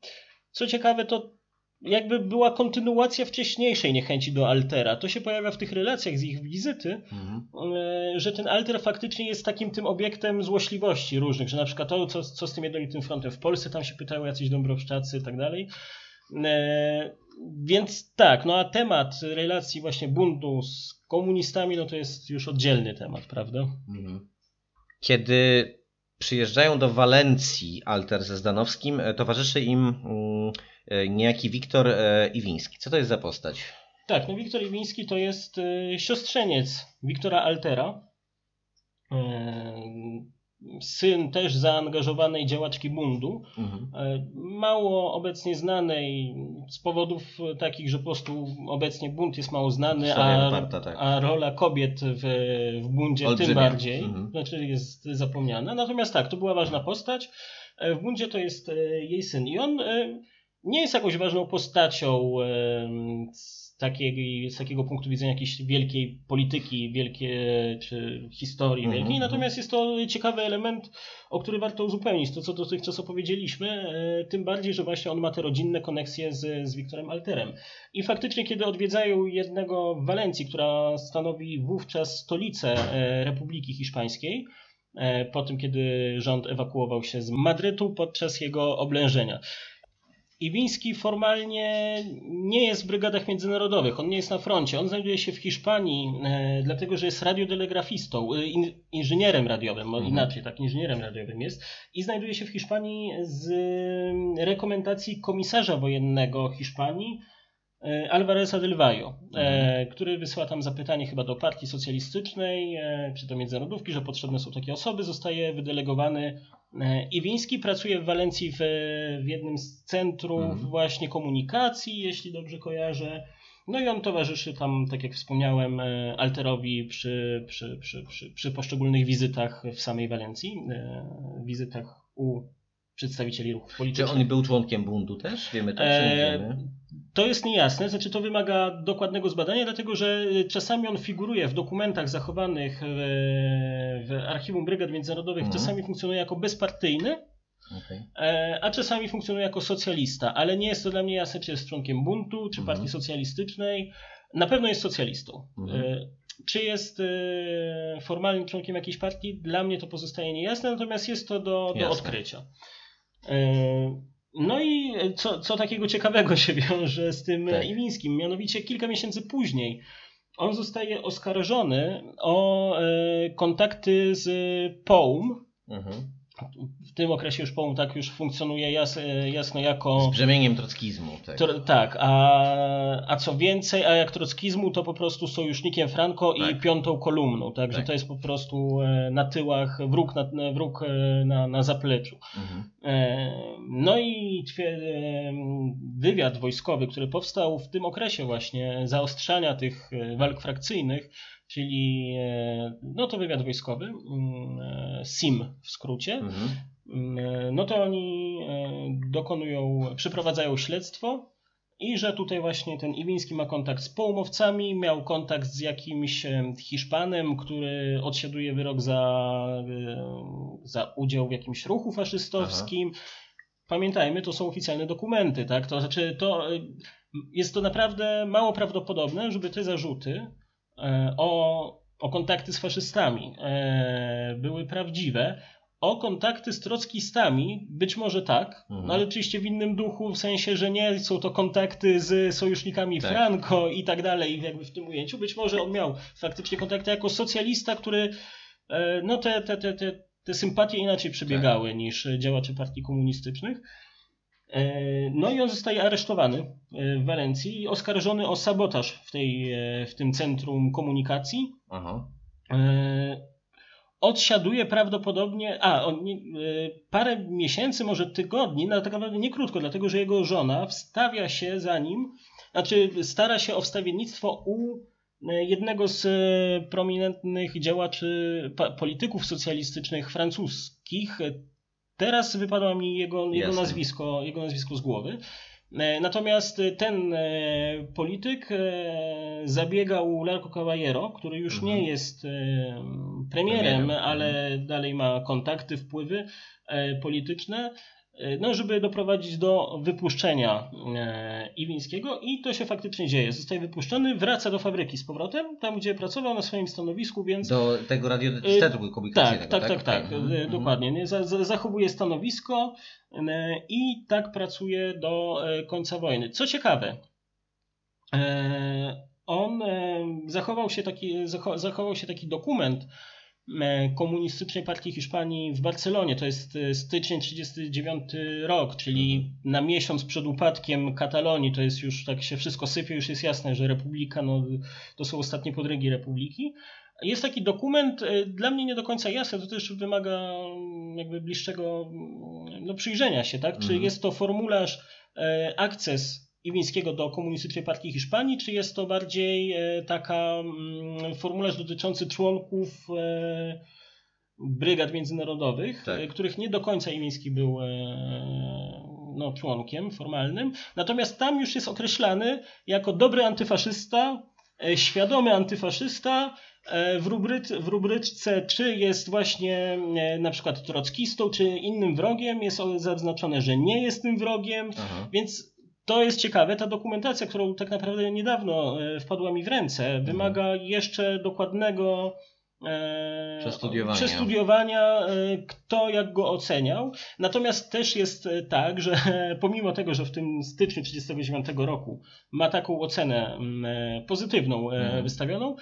co ciekawe, to jakby była kontynuacja wcześniejszej niechęci do altera. To się pojawia w tych relacjach z ich wizyty, Mhm. e, że ten alter faktycznie jest takim tym obiektem złośliwości różnych, że na przykład to, co, co z tym jednolitym frontem w Polsce, tam się pytały jacyś dąbrowszczacy i tak dalej. E, Więc tak, no a temat relacji właśnie buntu z komunistami, no to jest już oddzielny temat, prawda? Mhm. Kiedy przyjeżdżają do Walencji Alter ze Zdanowskim, e, towarzyszy im mm, e, niejaki Wiktor e, Iwiński. Co to jest za postać? Tak, no Wiktor Iwiński to jest siostrzeniec Wiktora Altera. Syn też zaangażowanej działaczki bundu. Mhm. E, Mało obecnie znanej z powodów takich, że po prostu obecnie bunt jest mało znany, a, oparta, tak. a rola kobiet w, w bundzie tym Olbrzymia. bardziej, Mhm. znaczy jest zapomniana. Natomiast tak, to była ważna postać. E, W bundzie to jest e, jej syn i on nie jest jakąś ważną postacią takiej, z takiego punktu widzenia jakiejś wielkiej polityki, wielkiej czy historii Mhm, wielkiej, mhm. natomiast jest to ciekawy element, o który warto uzupełnić to, co dotychczas opowiedzieliśmy, e, tym bardziej, że właśnie on ma te rodzinne koneksje z, z Wiktorem Alterem. I faktycznie, kiedy odwiedzają jednego w Walencji, która stanowi wówczas stolicę e, Republiki Hiszpańskiej, e, po tym, kiedy rząd ewakuował się z Madrytu podczas jego oblężenia. Iwiński formalnie nie jest w brygadach międzynarodowych, on nie jest na froncie, on znajduje się w Hiszpanii, e, dlatego że jest radiotelegrafistą, e, in, inżynierem radiowym, Mhm. inaczej, tak, inżynierem radiowym jest i znajduje się w Hiszpanii z e, rekomendacji komisarza wojennego Hiszpanii, Alvareza del Valle, e, który wysyła tam zapytanie chyba do partii socjalistycznej, e, czy do międzynarodówki, że potrzebne są takie osoby, zostaje wydelegowany e, Iwiński, pracuje w Walencji w, w jednym z centrów Mhm. właśnie komunikacji, jeśli dobrze kojarzę. No i on towarzyszy tam, tak jak wspomniałem, e, Alterowi przy, przy, przy, przy, przy poszczególnych wizytach w samej Walencji, e, wizytach u przedstawicieli ruchów Czy politycznych. on był członkiem bundu też? Wiemy to, czy nie E, wiemy? To jest niejasne, znaczy to wymaga dokładnego zbadania, dlatego że czasami on figuruje w dokumentach zachowanych w, w archiwum brygad międzynarodowych, Mhm. czasami funkcjonuje jako bezpartyjny, Okej. e, a czasami funkcjonuje jako socjalista, ale nie jest to dla mnie jasne, czy jest członkiem buntu, czy Mhm. partii socjalistycznej. Na pewno jest socjalistą. Mhm. E, Czy jest e, formalnym członkiem jakiejś partii? Dla mnie to pozostaje niejasne, natomiast jest to do, do odkrycia. E, No i co, co takiego ciekawego się wiąże z tym Tak. Iwińskim? Mianowicie kilka miesięcy później on zostaje oskarżony o e, kontakty z POUM. Mhm. W tym okresie już POUM tak już funkcjonuje jas, e, jasno Z jako... brzemieniem trockizmu. Tak. To, tak, a, a co więcej, a jak trockizmu, to po prostu sojusznikiem Franco i Tak. piątą kolumną, także Tak. to jest po prostu e, na tyłach, wróg na, wróg e, na, na zapleczu. Mhm. No i wywiad wojskowy, który powstał w tym okresie właśnie zaostrzania tych walk frakcyjnych, czyli e, no to wywiad wojskowy, mm, e, SIM w skrócie, Mhm. Mm, no to oni e, dokonują, przeprowadzają śledztwo i że tutaj właśnie ten Iwiński ma kontakt z połumowcami, miał kontakt z jakimś e, Hiszpanem, który odsiaduje wyrok za, e, za udział w jakimś ruchu faszystowskim. Pamiętajmy, to są oficjalne dokumenty, tak? To znaczy, to e, jest to naprawdę mało prawdopodobne, żeby te zarzuty e, o, o kontakty z faszystami e, były prawdziwe. O kontakty z trockistami być może tak, Mhm. no ale oczywiście w innym duchu, w sensie, że nie są to kontakty z sojusznikami Tak. Franco i tak dalej, jakby w tym ujęciu. Być może on miał faktycznie kontakty jako socjalista, który e, no te, te, te, te, te sympatie inaczej przebiegały niż działacze partii komunistycznych. E, No i on zostaje aresztowany e, w Walencji i oskarżony o sabotaż w, tej, e, w tym centrum komunikacji. Aha. Odsiaduje prawdopodobnie, a on parę miesięcy, może tygodni, no tak naprawdę nie krótko, dlatego że jego żona wstawia się za nim, znaczy stara się o wstawiennictwo u jednego z prominentnych działaczy, polityków socjalistycznych francuskich. Teraz wypadło mi jego, jego, Jasne. nazwisko, jego nazwisko z głowy. E, Natomiast ten e, polityk e, zabiegał Larco Caballero, który już Mhm. nie jest premierem, Premierem, ale dalej ma kontakty, wpływy polityczne, no, żeby doprowadzić do wypuszczenia e, Iwińskiego i to się faktycznie dzieje. Zostaje wypuszczony, wraca do fabryki z powrotem, tam gdzie pracował na swoim stanowisku, więc Do tego radiocentrum komunikacyjnego, tak, tak, tak, tak, Okej. e, Mhm. dokładnie. Nie? Za, za, zachowuje stanowisko e, i tak pracuje do e, końca wojny. Co ciekawe, E, on e, zachował się taki, zacho- zachował się taki dokument e, komunistycznej partii Hiszpanii w Barcelonie. To jest e, styczeń 39 rok, czyli na miesiąc przed upadkiem Katalonii. To jest już tak się wszystko sypie, już jest jasne, że republika no, to są ostatnie podrygi republiki. Jest taki dokument, e, dla mnie nie do końca jasny, to też wymaga mm, jakby bliższego mm, no, przyjrzenia się, tak? Czy Mhm. jest to formularz e, akces Iwińskiego do Komunistycznej Partii Hiszpanii, czy jest to bardziej e, taka mm, formularz dotyczący członków e, brygad międzynarodowych, Tak. e, których nie do końca Iwiński był no, członkiem formalnym. Natomiast tam już jest określany jako dobry antyfaszysta, świadomy antyfaszysta, w, rubryc, w rubryczce czy jest właśnie na przykład trockistą, czy innym wrogiem, jest zaznaczone, że nie jest tym wrogiem, Aha. więc to jest ciekawe. Ta dokumentacja, którą tak naprawdę niedawno e, wpadła mi w ręce, wymaga jeszcze dokładnego e, Przestudiowania. przestudiowania, e, kto jak go oceniał. Natomiast też jest tak, że pomimo tego, że w tym styczniu 1939 roku ma taką ocenę mm, pozytywną Mhm. wystawioną,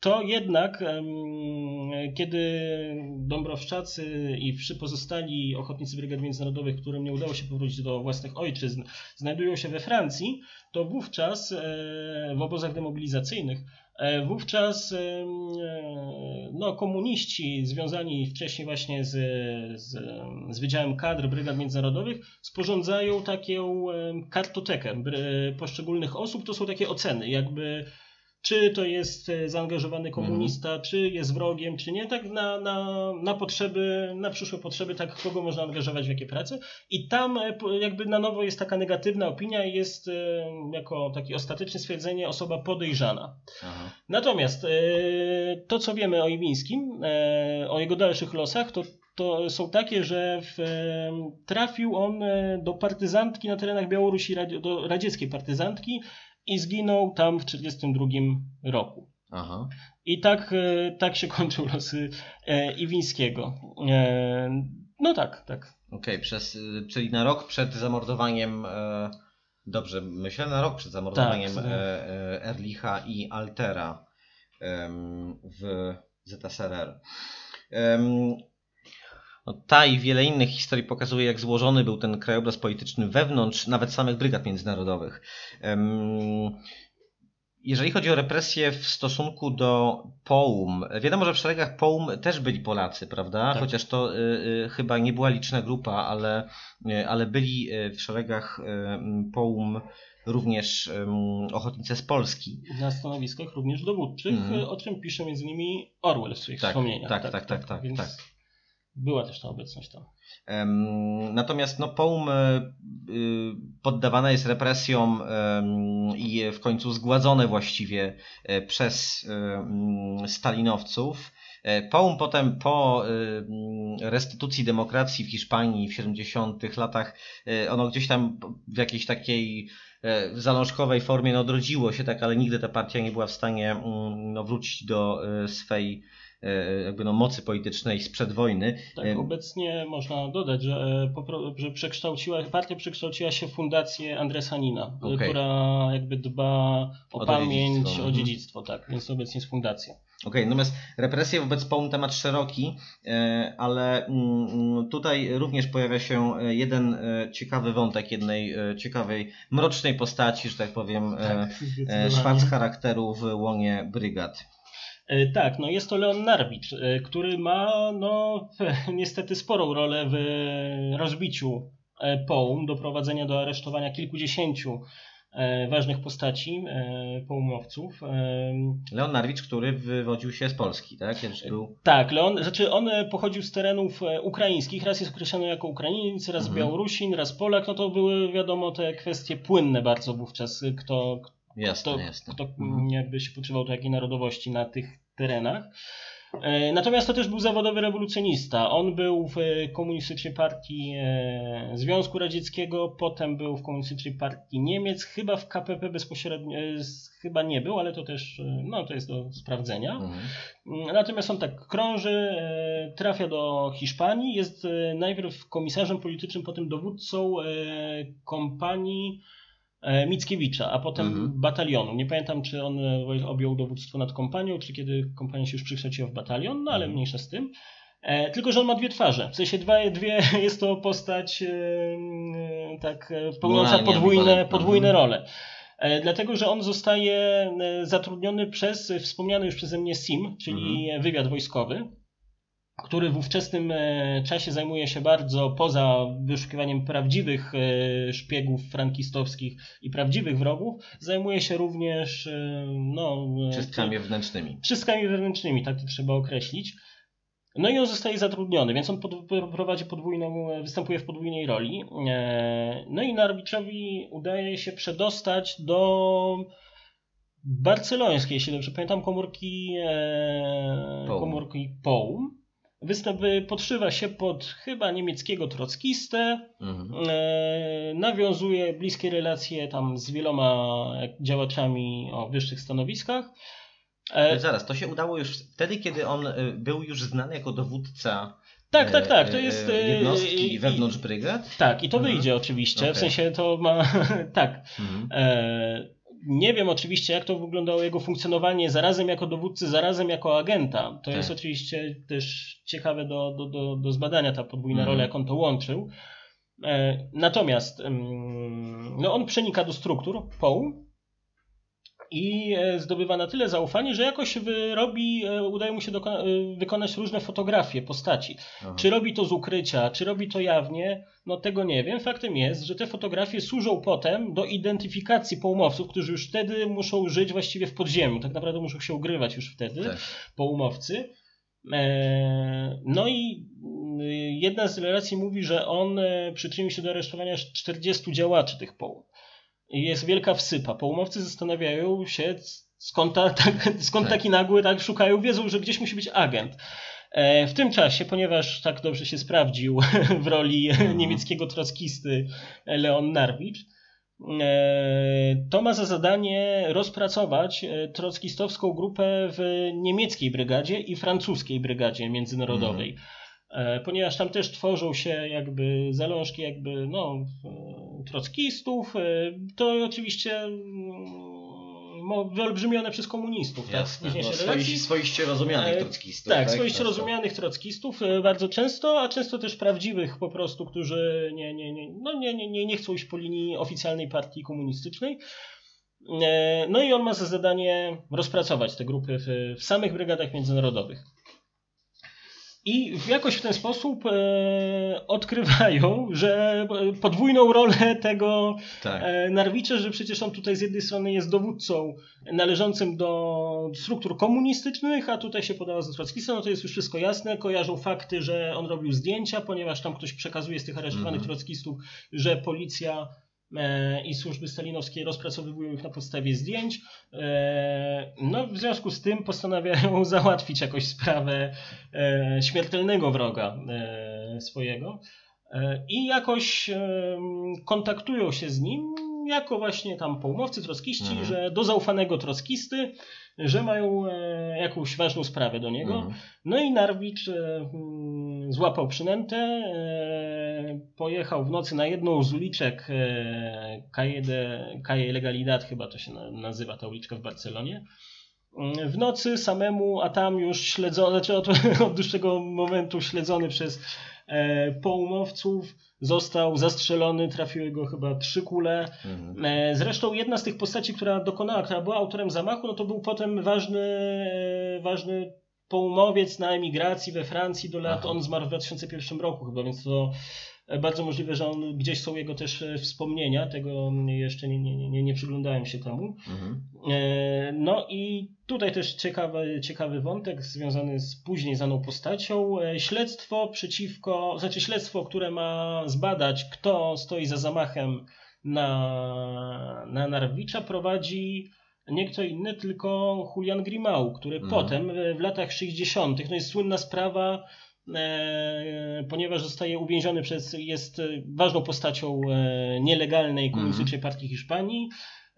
to jednak, kiedy Dąbrowszczacy i wszy pozostali ochotnicy brygad międzynarodowych, którym nie udało się powrócić do własnych ojczyzn, znajdują się we Francji, to wówczas e, w obozach demobilizacyjnych, e, wówczas e, no, komuniści związani wcześniej właśnie z, z, z Wydziałem Kadr Brygad Międzynarodowych sporządzają taką kartotekę poszczególnych osób. To są takie oceny, jakby czy to jest e, zaangażowany komunista, czy jest wrogiem, czy nie, tak na, na, na potrzeby, na przyszłe potrzeby, tak kogo można angażować w jakie prace. I tam e, jakby na nowo jest taka negatywna opinia i jest e, jako takie ostateczne stwierdzenie osoba podejrzana. Aha. Natomiast to, co wiemy o Iwińskim, o jego dalszych losach, to, to są takie, że w, trafił on do partyzantki na terenach Białorusi, do radzieckiej partyzantki i zginął tam w 1942 roku. Aha. I tak, e, tak się kończą losy e, Iwińskiego. E, no tak, tak. Okej, przez, y, czyli na rok przed zamordowaniem, dobrze myślę, na rok przed zamordowaniem Tak, e, Erlicha i Altera w ZSRR. No, ta i wiele innych historii pokazuje, jak złożony był ten krajobraz polityczny wewnątrz nawet samych brygad międzynarodowych. Jeżeli chodzi o represje w stosunku do POUM, wiadomo, że w szeregach POUM też byli Polacy, prawda? Tak. Chociaż to y, y, chyba nie była liczna grupa, ale, y, ale byli w szeregach POUM również ochotnicy z Polski. Na stanowiskach również dowódczych, Mhm. o czym pisze między innymi Orwell w swoich Tak, wspomnieniach. tak, tak, tak, tak, Więc tak. Była też ta obecność tam. Natomiast no, POUM y, y, poddawana jest represjom i w końcu zgładzone właściwie e, przez e, stalinowców. E, POUM potem po restytucji demokracji w Hiszpanii w 70 latach, e, ono gdzieś tam w jakiejś takiej e, zalążkowej formie no, odrodziło się, tak, ale nigdy ta partia nie była w stanie no, wrócić do e, swej e, jakby no, mocy politycznej sprzed wojny. Tak, Em, obecnie można dodać, że, e, że przekształciła, partia przekształciła się w fundację Andresanina, e, Okej. która jakby dba o, O pamięć, dziedzictwo, o mhm. dziedzictwo, tak, więc obecnie jest fundacja. Okej, natomiast represje wobec POUM temat szeroki, e, ale mm, tutaj również pojawia się e, jeden e, ciekawy wątek jednej e, ciekawej, mrocznej postaci, że tak powiem, e, Tak, e, szwarc charakteru w łonie brygad. E, Tak, no jest to Leon Narwicz, e, który ma no, niestety sporą rolę w rozbiciu e, POUM, doprowadzenia do aresztowania kilkudziesięciu ważnych postaci poumowców. E, Leon Narwicz, który wywodził się z Polski, tak? Kiedyś był... Tak, Leon, znaczy on pochodził z terenów ukraińskich, raz jest określony jako Ukrainiec, raz Mhm. Białorusin, raz Polak, no to były wiadomo te kwestie płynne bardzo wówczas, kto, Jasne, kto, jasne. kto Mhm. mm, jakby się podszywał do jakiej narodowości na tych terenach. E, Natomiast to też był zawodowy rewolucjonista. On był w komunistycznej partii e, Związku Radzieckiego, potem był w komunistycznej partii Niemiec, chyba w KPP bezpośrednio, e, chyba nie był, ale to też, no to jest do sprawdzenia. Mhm. Natomiast on tak krąży, trafia do Hiszpanii, jest najpierw komisarzem politycznym, potem dowódcą kompanii Mickiewicza, a potem Mhm. batalionu. Nie pamiętam, czy on e, objął dowództwo nad kompanią, czy kiedy kompania się już przekształciła w batalion, no ale Mhm. mniejsza z tym. E, tylko, że on ma dwie twarze. W sensie dwa, dwie jest to postać e, e, tak e, pełniąca podwójne, podwójne Mhm. role. E, Dlatego, że on zostaje e, zatrudniony przez wspomniany już przeze mnie SIM, czyli wywiad wojskowy, który w ówczesnym e, czasie zajmuje się bardzo poza wyszukiwaniem prawdziwych e, szpiegów frankistowskich i prawdziwych wrogów, zajmuje się również e, no, Czystkami wewnętrznymi. czystkami wewnętrznymi, tak to trzeba określić. No i on zostaje zatrudniony, więc on pod, prowadzi podwójną, występuje w podwójnej roli. No i Narwiczowi udaje się przedostać do barcelońskiej, jeśli dobrze pamiętam, komórki, komórki Poum. Występ, podszywa się pod chyba niemieckiego trockistę, Mhm. E, nawiązuje bliskie relacje tam z wieloma działaczami o wyższych stanowiskach. E, zaraz, to się udało już wtedy, kiedy on y, był już znany jako dowódca tak, tak, tak. e, To e, jest. e, jednostki i- wewnątrz brygad. Tak, i to Mhm. wyjdzie oczywiście. W Okej. sensie to ma. tak. Mhm. E, nie wiem oczywiście, jak to wyglądało jego funkcjonowanie zarazem jako dowódcy, zarazem jako agenta. To Tak. jest oczywiście też ciekawe do, do, do, do zbadania ta podwójna Mhm. rola, jak on to łączył. E, natomiast mm, no on przenika do struktur POU i e, zdobywa na tyle zaufanie, że jakoś wyrobi, e, udaje mu się e, wykonać różne fotografie postaci. Aha. Czy robi to z ukrycia, czy robi to jawnie, no tego nie wiem. Faktem jest, że te fotografie służą potem do identyfikacji poumowców, którzy już wtedy muszą żyć właściwie w podziemiu. Tak naprawdę muszą się ugrywać już wtedy, Tak. No i y, jedna z relacji mówi, że on przyczynił się do aresztowania 40 działaczy tych połów. Jest wielka wsypa. Poumowcy zastanawiają się, skąd, ta, tak, skąd Tak. taki nagły, tak szukają, wiedzą, że gdzieś musi być agent. E, W tym czasie, ponieważ tak dobrze się sprawdził w roli Mhm. niemieckiego trockisty Leon Narwicz, e, to ma za zadanie rozpracować e, trockistowską grupę w niemieckiej brygadzie i francuskiej brygadzie międzynarodowej. E, Ponieważ tam też tworzą się jakby zalążki jakby no, trockistów, e, to oczywiście mm, wyolbrzymione przez komunistów. Tak, Jasne. późniejszej No, swoi, swoiście rozumianych E, trockistów. Tak, swoiście To- rozumianych trockistów e, bardzo często, a często też prawdziwych po prostu, którzy nie, nie, nie, no nie, nie, nie, nie chcą iść po linii oficjalnej partii komunistycznej. No i on ma za zadanie rozpracować te grupy w, w samych brygadach międzynarodowych. I jakoś w ten sposób e, odkrywają, że podwójną rolę tego Tak. e, Narwicza, że przecież on tutaj z jednej strony jest dowódcą należącym do struktur komunistycznych, a tutaj się podała za trockista, no to jest już wszystko jasne. Kojarzą fakty, że on robił zdjęcia, ponieważ tam ktoś przekazuje z tych aresztowanych Mhm. trockistów, że policja e, i służby stalinowskie rozpracowywują ich na podstawie zdjęć. No w związku z tym postanawiają załatwić jakoś sprawę e, śmiertelnego wroga e, swojego. E, I jakoś kontaktują się z nim jako właśnie tam poumowcy troskiści, Mhm. że do zaufanego troskisty, że mają jakąś ważną sprawę do niego. Mhm. No i Narwicz e, mm, złapał przynętę, pojechał w nocy na jedną z uliczek Calle, de, Calle Legalidad, chyba to się na, nazywa ta uliczka w Barcelonie. Mm, W nocy samemu, a tam już śledzony, znaczy od, od dłuższego momentu śledzony przez e, poumowców, został zastrzelony, trafiły go chyba trzy kule. Mhm. E, Zresztą jedna z tych postaci, która dokonała, która była autorem zamachu, no to był potem ważny, e, ważny poumowiec na emigracji we Francji do lat. Aha. On zmarł w 2001 roku chyba, więc to bardzo możliwe, że on, gdzieś są jego też e, wspomnienia. Tego jeszcze nie, nie, nie, nie przyglądałem się temu. Mhm. E, No i tutaj też ciekawy, ciekawy wątek związany z później znaną postacią. E, Śledztwo przeciwko, znaczy śledztwo, które ma zbadać, kto stoi za zamachem na, na Narwicza, prowadzi nie kto inny, tylko Julian Grimau, który Mhm. potem w latach 60. no jest słynna sprawa, ponieważ zostaje uwięziony przez, jest e, ważną postacią e, nielegalnej komunistycznej partii Hiszpanii,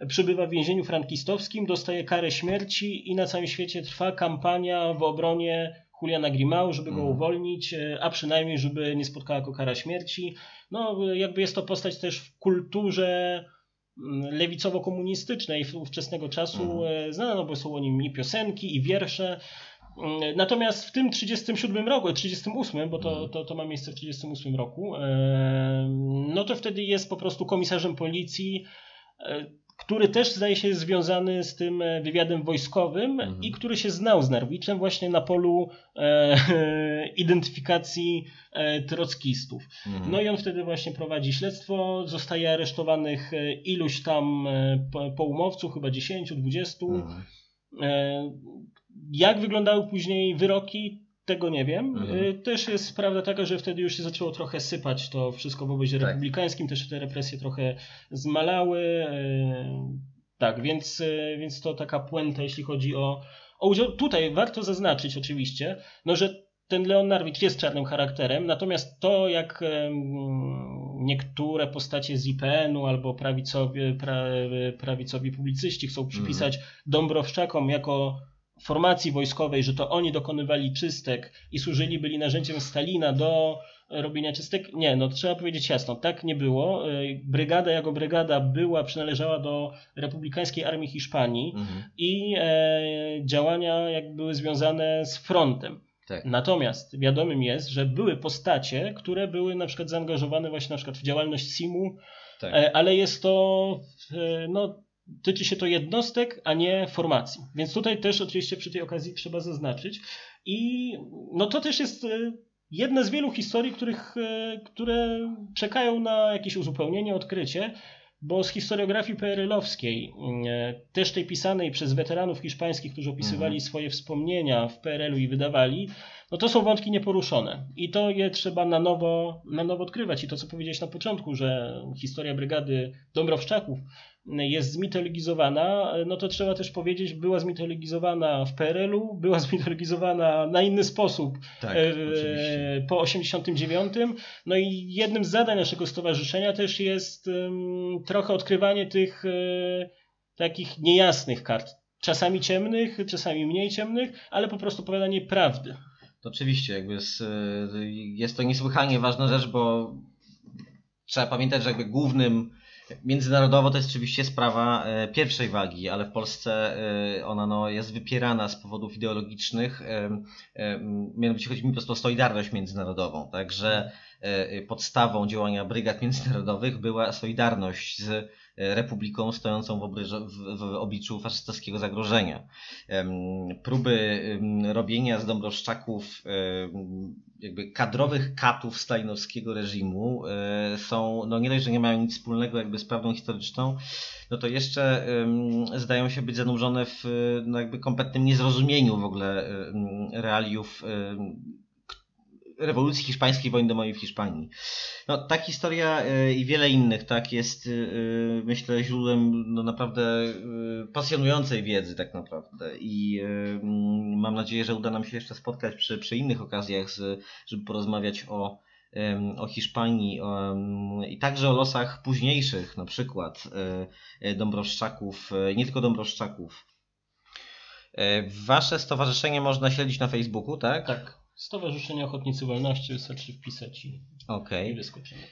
przybywa w więzieniu frankistowskim, dostaje karę śmierci i na całym świecie trwa kampania w obronie Juliana Grimau, żeby go Mhm. uwolnić, e, a przynajmniej, żeby nie spotkała go kara śmierci. No, jakby jest to postać też w kulturze mm, lewicowo-komunistycznej ówczesnego czasu. Mhm. E, Znano, bo są o nim i piosenki, i wiersze. Mm, Natomiast w tym 37 roku, 38, bo to, Mhm. to, to ma miejsce w 38 roku, e, no to wtedy jest po prostu komisarzem policji, e, który też zdaje się jest związany z tym e, wywiadem wojskowym Mhm. i który się znał z Narwiczem właśnie na polu e, identyfikacji e, trockistów. Mhm. No i on wtedy właśnie prowadzi śledztwo, zostaje aresztowanych e, iluś tam e, po- poumowców, chyba 10, 20. Mhm. Jak wyglądały później wyroki, tego nie wiem. Mhm. E, Też jest prawda taka, że wtedy już się zaczęło trochę sypać to wszystko w obozie Tak. republikańskim, też te represje trochę zmalały. e, Tak, więc, e, więc to taka puenta, jeśli chodzi o, o udział. Tutaj warto zaznaczyć oczywiście, no, że ten Leon Narwicz jest czarnym charakterem, natomiast to, jak niektóre postacie z IPN-u albo prawicowi, pra, prawicowi publicyści chcą przypisać Dąbrowszczakom jako formacji wojskowej, że to oni dokonywali czystek i służyli, byli narzędziem Stalina do robienia czystek. Nie, no trzeba powiedzieć jasno, tak nie było. E, Brygada jako brygada była, przynależała do Republikańskiej Armii Hiszpanii Mhm. i e, działania jak były związane z frontem. Tak. Natomiast wiadomym jest, że były postacie, które były na przykład zaangażowane właśnie na przykład w działalność SIM-u, Tak. e, ale jest to, e, no, tyczy się to jednostek, a nie formacji. Więc tutaj też oczywiście przy tej okazji trzeba zaznaczyć. I no to też jest e, jedna z wielu historii, których, e, które czekają na jakieś uzupełnienie, odkrycie. Bo z historiografii PRL-owskiej, e, też tej pisanej przez weteranów hiszpańskich, którzy opisywali Mhm. swoje wspomnienia w PRL-u i wydawali, no to są wątki nieporuszone. I to je trzeba na nowo, na nowo odkrywać. I to, co powiedziałeś na początku, że historia brygady Dąbrowszczaków jest zmitologizowana, no to trzeba też powiedzieć, była zmitologizowana w PRL-u, była zmitologizowana na inny sposób Tak, e, po 89. No i jednym z zadań naszego stowarzyszenia też jest em, trochę odkrywanie tych e, takich niejasnych kart. Czasami ciemnych, czasami mniej ciemnych, ale po prostu opowiadanie prawdy. To oczywiście, jakby z, jest to niesłychanie ważna rzecz, bo trzeba pamiętać, że jakby głównym międzynarodowo to jest oczywiście sprawa e, pierwszej wagi, ale w Polsce e, ona no, jest wypierana z powodów ideologicznych. E, mianowicie chodzi mi po prostu o solidarność międzynarodową. Także podstawą działania brygad międzynarodowych była solidarność z republiką stojącą w, obryże, w, w obliczu faszystowskiego zagrożenia. Próby robienia z Dąbrowszczaków jakby kadrowych katów stalinowskiego reżimu e, są, no nie dość, że nie mają nic wspólnego jakby z prawdą historyczną, no to jeszcze zdają się być zanurzone w e, no jakby kompletnym niezrozumieniu w ogóle realiów rewolucji hiszpańskiej, wojny domowej w Hiszpanii. No, ta historia e, i wiele innych, tak, jest e, myślę źródłem no, naprawdę e, pasjonującej wiedzy tak naprawdę i mm, mam nadzieję, że uda nam się jeszcze spotkać przy, przy innych okazjach, z, żeby porozmawiać o, o Hiszpanii o, i także o losach późniejszych, na przykład Dąbrowszczaków, nie tylko Dąbrowszczaków. Wasze stowarzyszenie można śledzić na Facebooku, tak? Tak. Stowarzyszenie Ochotnicy Wolności wystarczy wpisać i, Okej. i wyskoczymy.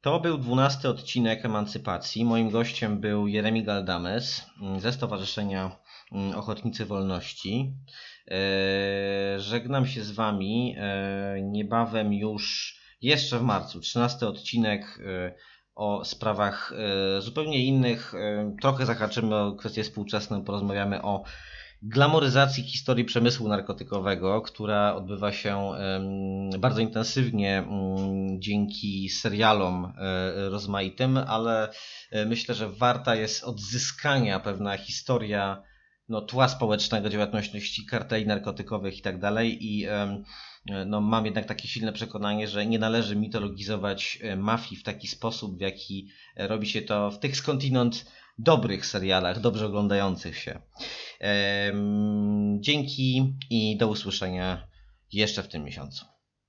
To był dwunasty odcinek Emancypacji. Moim gościem był Jeremi Galdames mm, ze Stowarzyszenia mm, Ochotnicy Wolności. E, Żegnam się z Wami e, niebawem już, jeszcze w marcu, trzynasty odcinek e, o sprawach zupełnie innych. Trochę zahaczymy o kwestie współczesne, porozmawiamy o glamoryzacji historii przemysłu narkotykowego, która odbywa się bardzo intensywnie dzięki serialom e, rozmaitym, ale e, myślę, że warta jest odzyskania pewna historia no, tła społecznego działalności karteli narkotykowych i tak dalej. I no, mam jednak takie silne przekonanie, że nie należy mitologizować e, mafii w taki sposób, w jaki robi się to w tych skądinąd dobrych serialach, dobrze oglądających się. Dzięki i do usłyszenia jeszcze w tym miesiącu.